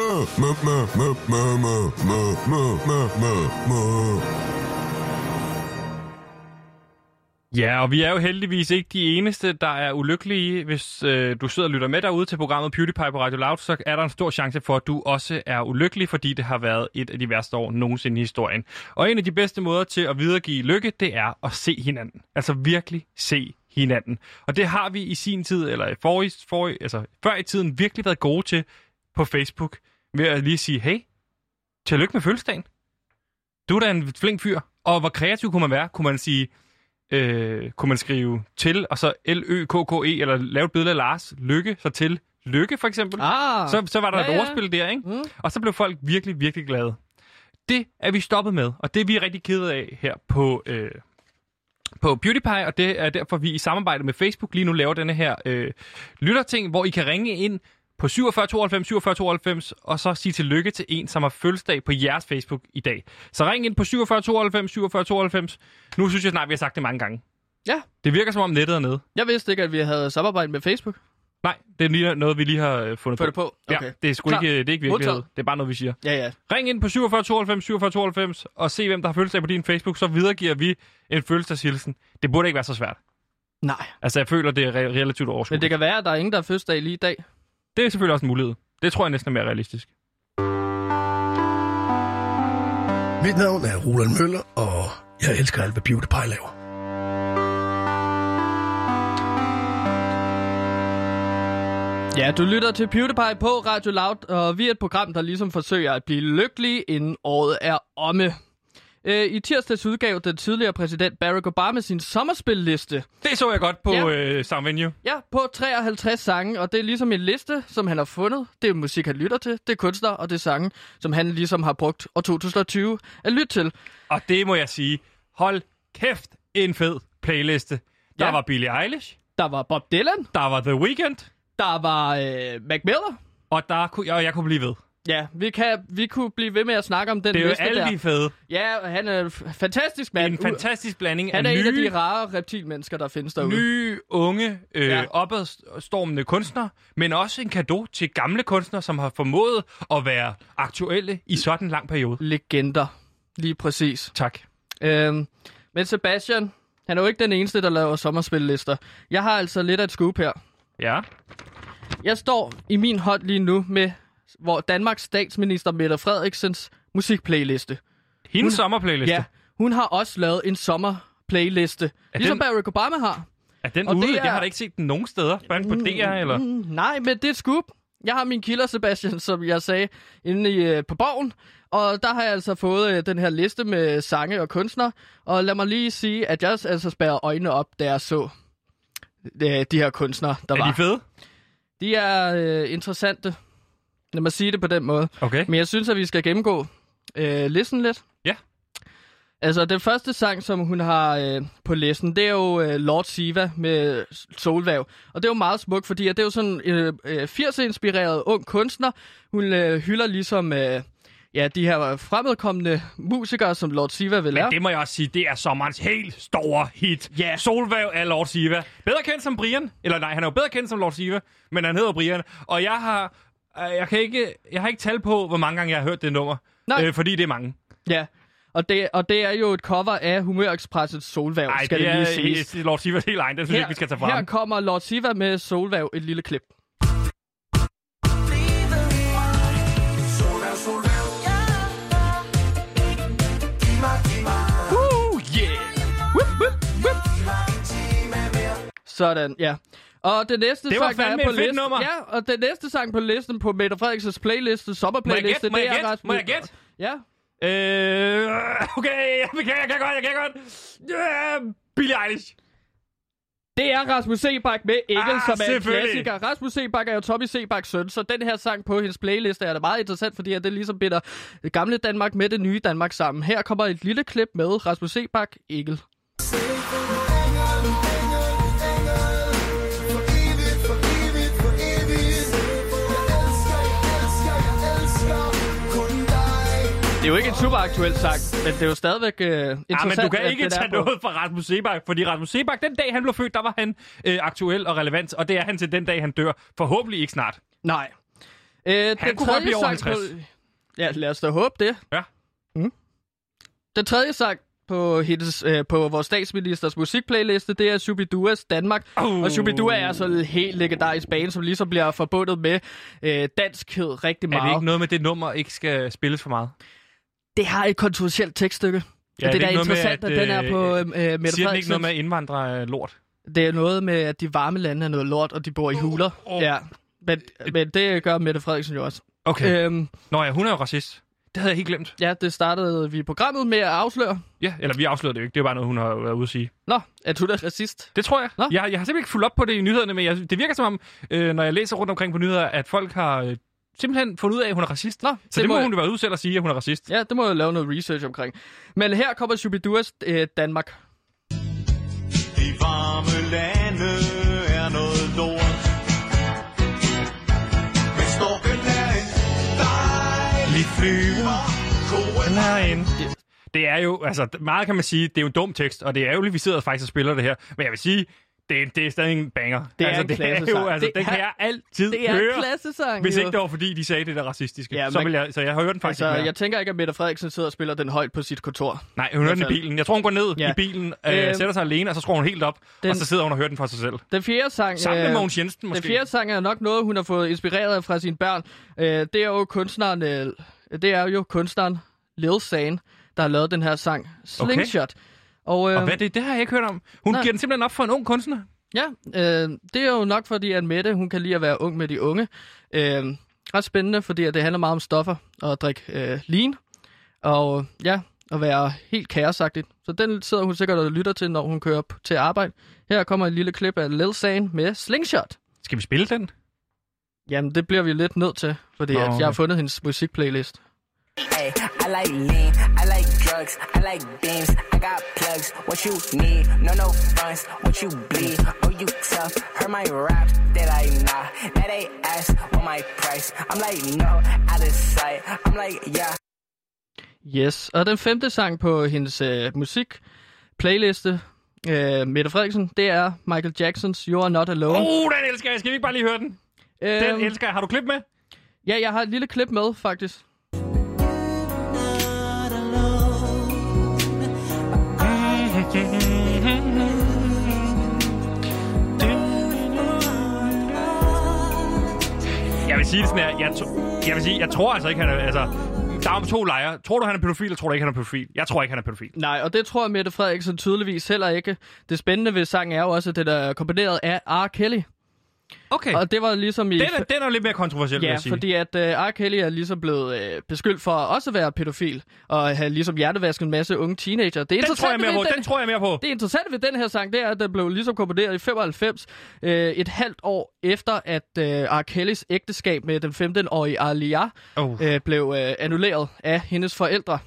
Ja, og vi er jo heldigvis ikke de eneste, der er ulykkelige. Hvis øh, du sidder og lytter med derude til programmet PewDiePie på Radio Loud, så er der en stor chance for, at du også er ulykkelig, fordi det har været et af de værste år nogensinde i historien. Og en af de bedste måder til at videregive lykke, det er at se hinanden. Altså virkelig se hinanden. Og det har vi i sin tid, eller i forrige, forrige, altså før i tiden, virkelig været gode til på Facebook ved at lige sige, hey, tillykke med fødselsdagen. Du er da en flink fyr. Og hvor kreativ kunne man være? Kunne man sige, øh, kunne man skrive til, og så L-Ø-K-K-E, eller lave et billede af Lars Lykke, så til Lykke for eksempel. Ah, Så, så var der Ja, et ordspil der, ikke? Mm. Og så blev folk virkelig, virkelig glade. Det er vi stoppet med, og det er vi rigtig kede af her på, øh, på PewDiePie, og det er derfor, vi i samarbejde med Facebook lige nu laver denne her øh, lytterting, hvor I kan ringe ind på 47 92 47 92, og så sige tillykke til en, som har fødselsdag på jeres Facebook i dag. Så ring ind på 47 92 47 92. Nu synes jeg snart, vi har sagt det mange gange. Ja. Det virker som om nettet er nede. Jeg vidste ikke, at vi havde samarbejde med Facebook. Nej, det er lige noget, vi lige har øh, fundet det på. på. Okay. Ja, det er sgu Klar. ikke, det er ikke virkelighed. Modtaget. Det er bare noget, vi siger. Ja, ja. Ring ind på 47 92 47 92 og se, hvem der har fødselsdag på din Facebook, så videregiver vi en fødselsdagshilsen. Det burde ikke være så svært. Nej. Altså, jeg føler, det er re- relativt Men overskueligt. det kan være, at der er ingen, der har fødselsdag lige i dag. Det er selvfølgelig også en mulighed. Det tror jeg næsten er mere realistisk. Mit navn er Roland Møller, og jeg elsker alt, hvad PewDiePie laver. Ja, du lytter til PewDiePie på Radio Loud, og vi er et program, der ligesom forsøger at blive lykkelige, inden året er omme. Øh, I tirsdags udgav den tidligere præsident Barack Obama sin sommerspilliste. Det så jeg godt på Ja. ja. øh, Sound Venue. Ja, på 53 sange, og det er ligesom en liste, som han har fundet. Det er musik, han lytter til, det er kunstnere, og det er sange, som han ligesom har brugt år 2020 at lytte til. Og det må jeg sige, hold kæft, en fed playliste. Der Ja. var Billie Eilish. Der var Bob Dylan. Der var The Weeknd. Der var øh, Mac Miller. Og, der kunne, og jeg kunne blive ved. Ja, vi, kan, vi kunne blive ved med at snakke om den Det er jo alle der. de fede. Ja, han er fantastisk mand. en fantastisk blanding Han er af en af nye, de rare reptilmennesker, der findes derude. nye, unge, øh, ja. opadstormende kunstnere, men også en gave til gamle kunstnere, som har formået at være aktuelle i sådan en lang periode. Legender. Lige præcis. Tak. Øhm, men Sebastian, han er jo ikke den eneste, der laver sommerspillister. Jeg har altså lidt af et scoop her. Ja. Jeg står i min hånd lige nu med hvor Danmarks statsminister Mette Frederiksens musikplayliste. Hendes Hun- sommerplayliste. Ja, hun har også lavet en sommerplayliste, Er ligesom den- Barack Obama har. Er den Og ude? det er- det har jeg da ikke set den nogen steder. Hverken på DR eller... Mm, nej, men det er scoop. Jeg har min kilder, Sebastian, som jeg sagde, inde i, øh, på borgen. Og der har jeg altså fået øh, den her liste med sange og kunstnere. Og lad mig lige sige, at jeg altså spærrer øjnene op, da jeg så øh, de her kunstnere, der Er var. de fede? De er øh, interessante. Lad mig sige det på den måde. Okay. Men jeg synes, at vi skal gennemgå øh, listen lidt. Ja. Altså, den første sang, som hun har øh, på listen, det er jo øh, Lord Siva med Solvæv. Og det er jo meget smukt, fordi at det er jo sådan en øh, øh, 80'er-inspireret ung kunstner. Hun øh, hylder ligesom øh, ja, de her fremmedkommende musikere, som Lord Siva vil Men lave. det må jeg også sige, det er sommerens helt store hit. Ja. Yeah. Solvæv af Lord Siva. Bedre kendt som Brian. Eller nej, han er jo bedre kendt som Lord Siva, men han hedder Brian. Og jeg har, jeg kan ikke, jeg har ikke tal på, hvor mange gange jeg har hørt det nummer. Nej. Øh, fordi det er mange. Ja, og det, og det er jo et cover af Humørekspressets Solvæv, Nej, skal det, det, er lige siges. helt- Lord Sivas helt egen. Den synes jeg vi skal tage her frem. kommer Lord Siva med Solvæv, et lille klip. Uh, yeah! Whip, whip, whip. Sådan, ja. Og det næste Det var sang, der er på listen, nummer. Ja, og det næste sang på listen på Mette Frederiksens playliste, sommerplayliste, det er? Rasmus... Må jeg gætte? Ja. Øh, okay, <laughs> jeg kan, jeg kan godt, jeg kan godt. Øh, Billie Eilish. Det er Rasmus Sebak med Engel, Ah, som er en klassiker. Rasmus Sebak er jo Tommy Sebaks søn, så den her sang på hendes playliste er da meget interessant, fordi at det ligesom binder det gamle Danmark med det nye Danmark sammen. Her kommer et lille klip med Rasmus Sebak, Engel. Det er jo ikke en super aktuel sang, men det er jo stadigvæk uh, interessant. Ja, men du kan ikke er tage på. noget fra Rasmus Sebak, fordi Rasmus Sebak, den dag han blev født, der var han øh, aktuel og relevant, og det er han til den dag, han dør. Forhåbentlig ikke snart. Nej. Øh, den kunne godt blive over sang 50. På... Ja, lad os da håbe det. Ja. Mm. Den tredje sang på, hendes, øh, på vores statsministers musikplayliste, det er Shubiduas Danmark. Oh. Og Shubidua er altså en helt legendarisk bane, som ligesom bliver forbundet med øh, danskhed rigtig Er meget. det ikke noget med, det nummer ikke skal spilles for meget? Det har et kontroversielt tekststykke. Ja, det, det er er ikke noget med, interessant, at, at, den er på øh, Mette Siger den ikke noget med indvandrere øh, lort? Det er noget med, at de varme lande er noget lort, og de bor i huler. oh. Ja, men, men det gør Mette Frederiksen jo også. Okay. Øhm, Nå ja, hun er jo racist. Det havde jeg helt glemt. ja, det startede vi programmet med at afsløre. Ja, eller vi afslørede det jo ikke. Det er bare noget, hun har været ude at sige. Nå, at hun er racist. Det tror jeg. Nå. Jeg, jeg har simpelthen ikke fulgt op på det i nyhederne, men jeg, det virker som om, øh, når jeg læser rundt omkring på nyheder, at folk har øh, simpelthen fundet ud af, at hun er racist. Nå, Så det, det må jeg- hun jo være ude selv at sige, at hun er racist. Ja, det må jeg lave noget research omkring. Men her kommer Shubiduas øh, Danmark. De varme lande er noget lort. Men storken er en Lige flyver. koen herinde. Det, det er jo, altså meget kan man sige, det er jo en dum tekst, og det er jo lige, vi sidder faktisk og spiller det her. Men jeg vil sige, det, det er stadig en banger. Det er altså, en det er jo, klassesang. altså, Det den kan er- jeg altid Det er høre. en klassesang, Hvis jo. ikke det var, fordi de sagde det der racistiske. Ja, så, man- vil jeg, så jeg hørt den faktisk Altså, ikke jeg tænker ikke, at Mette Frederiksen sidder og spiller den højt på sit kontor. Nej, hun hører den i bilen. Jeg tror, hun går ned Ja. i bilen, øh, Øhm, sætter sig alene, og så skruer hun helt op, den- og så sidder hun og hører den for sig selv. Den fjerde sang... Sammen med øh, Mogens Jensen, måske. Den fjerde sang er nok noget, hun har fået inspireret fra sine børn. Øh, det er jo kunstneren... Øh, det er jo kunstneren Lil Sane, der har lavet den her sang Slingshot. Og, øh, Og hvad er det? Det har jeg ikke hørt om. Hun nej. giver den simpelthen op for en ung kunstner. Ja, øh, det er jo nok fordi, at Mette, hun kan lide at være ung med de unge. Øh, ret spændende, fordi det handler meget om stoffer og at drikke øh, lean. Og ja, at være helt kaosagtigt. Så den sidder hun sikkert og lytter til, når hun kører p- til arbejde. Her kommer et lille klip af Lil Sane med Slingshot. Skal vi spille den? Jamen, det bliver vi lidt nødt til, fordi Nå, at jeg har okay. fundet hendes musikplaylist. Hey, I like lean, I like drugs, I like beams, I got plugs, what you need, no, no funds, what you bleed, oh, you tough, heard my rap, that I nah, that they ask, what my price, I'm like, no, out of sight, I'm like, yeah. Yes, og den femte sang på hendes øh, musik playliste, øh, Mette Frederiksen, det er Michael Jacksons You Are Not Alone. Oh, den elsker jeg. Skal vi ikke bare lige høre den? Øhm, Den elsker jeg. Har du klip med? Ja, jeg har et lille klip med, faktisk. Sige det sådan her. Jeg, tr- jeg vil sige, jeg tror altså ikke, han er... Altså, der er to lejre. Tror du, han er pædofil, eller tror du ikke, han er pædofil? Jeg tror ikke, han er pædofil. Nej, og det tror Mette Frederiksen tydeligvis heller ikke. Det spændende ved sangen er jo også, at det der er komponeret af R. Kelly. Okay. Og det var ligesom i... Den er, den er lidt mere kontroversiel, vil Ja, jeg sige. fordi at uh, R. Kelly er ligesom blevet uh, beskyldt for at også være pædofil, og have ligesom hjertevasket en masse unge teenager. Det er Den tror jeg interessant mere ved på. Den tror jeg mere på. Det interessante ved den her sang, det er, at den blev ligesom komponeret i 95, uh, et halvt år efter, at uh, R. Kellys ægteskab med den 15-årige Aliyah Oh. uh, blev uh, annulleret af hendes forældre.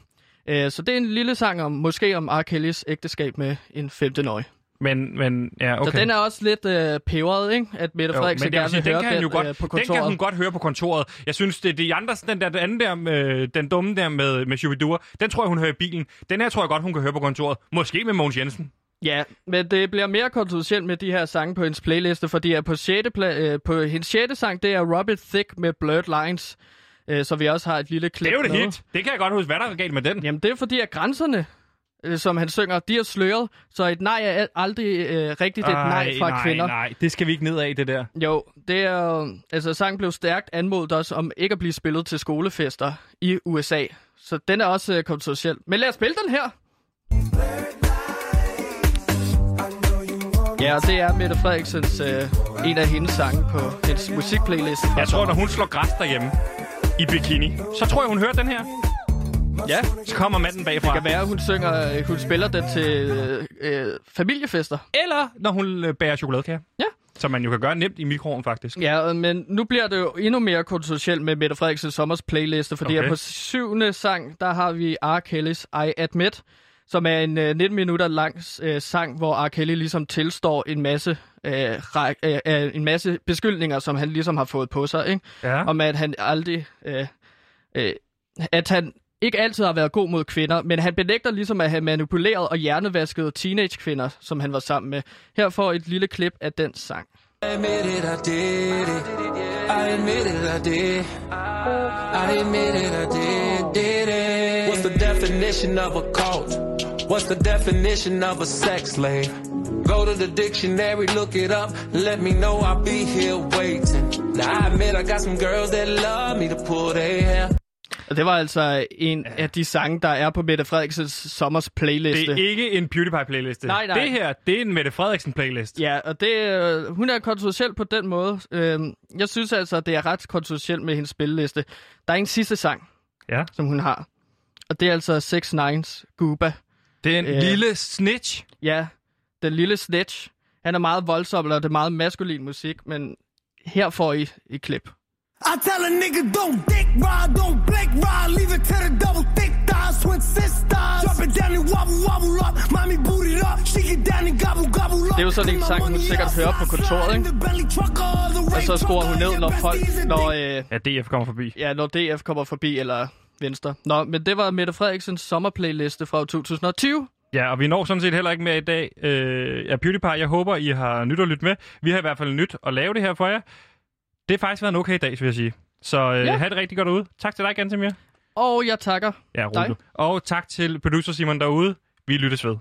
Uh, så det er en lille sang om, måske om R. Kellys ægteskab med en 15-årig. Men, men ja, okay. Så den er også lidt uh, peberet, ikke? At Mette Jo, Frederiksen gerne vil høre den kan den, godt, øh, på den kontoret. kan hun godt høre på kontoret. Jeg synes, det er de andre, den der den anden der, med, den dumme der med, med Shubidua, den tror jeg, hun hører i bilen. Den her tror jeg godt, hun kan høre på kontoret. Måske med Mogens Jensen. Ja, men det bliver mere kontroversielt med de her sange på hendes playliste, fordi at på, 6. Pla- øh, på hendes 6. sang, det er Robert Thicke med Blurred Lines, øh, så vi også har et lille klip Det er jo det hit. Det kan jeg godt huske. Hvad der er galt med den? Jamen det er fordi, at grænserne, øh, som han synger, de er sløret, så et nej er al- aldrig øh, rigtigt et nej fra nej, kvinder. Nej, det skal vi ikke ned af, det der. Jo, det er altså sangen blev stærkt anmodet også om ikke at blive spillet til skolefester i USA. Så den er også øh, kontroversiel. Men lad os spille den her. Ja, og det er Mette Frederiksens, øh, en af hendes sange på hendes musikplaylist. Jeg tror, når hun slår græs derhjemme i bikini, så tror jeg, hun hører den her. Ja. Så kommer manden bagfra. Det kan være, at hun, synger, øh, hun spiller den til øh, øh, familiefester. Eller når hun øh, bærer chokoladekage. Ja. Som man jo kan gøre nemt i mikroen, faktisk. Ja, men nu bliver det jo endnu mere kontroversielt med Mette Frederiksens sommers playliste, fordi Okay. på syvende sang, der har vi R. Kelly's I Admit, som er en øh, 19 minutter lang øh, sang, hvor R. Kelly ligesom tilstår en masse, øh, ræk, øh, en masse beskyldninger, som han ligesom har fået på sig, ikke? Ja. Om at han aldrig... Øh, øh, at han ikke altid har været god mod kvinder, men han benægter ligesom at have manipuleret og hjernevasket teenage-kvinder, som han var sammen med. Her får et lille klip af den sang. I admit it, I did it. I admit it, I did. I admit it, I did, did it. What's the definition of a cult? What's the definition of a sex slave? Go to the dictionary, look it up. Let me know I'll be here waiting. Now I admit I got some girls that love me to pull their hair. Og det var altså en af de sange, der er på Mette Frederiksens sommers playliste. Det er ikke en PewDiePie-playliste. Nej, nej. Det her, det er en Mette Frederiksen-playlist. Ja, og det, øh, hun er kontroversiel på den måde. Øh, jeg synes altså, det er ret kontroversielt med hendes spilleliste. Der er en sidste sang, ja. som hun har. Og det er altså 6 Nines Guba. Det er en øh, lille snitch. Ja, den lille snitch. Han er meget voldsom, og det er meget maskulin musik, men her får I et klip. I tell a nigga don't dick ride, don't blink ride, leave it to the double thick thighs, twin sisters. Drop it down and wobble wobble up, mommy boot it up, she get down and gobble gobble up. Det er jo sådan en sang, hun sikkert hører på kontoret, ikke? Og så skruer hun ned, når folk, når, øh, Ja, DF kommer forbi. ja, når DF kommer forbi, eller Venstre. Nå, men det var Mette Frederiksens sommerplayliste fra 2020. Ja, og vi når sådan set heller ikke med i dag. Øh, ja, PewDiePie, jeg håber, I har nyt at lytte med. Vi har i hvert fald nyt at lave det her for jer. Det har faktisk været en okay dag, vil jeg sige. Så øh, Ja. have det rigtig godt derude. Tak til dig, Gantemir. Og jeg takker Ja, dig. Og tak til producer Simon derude. Vi lyttes ved.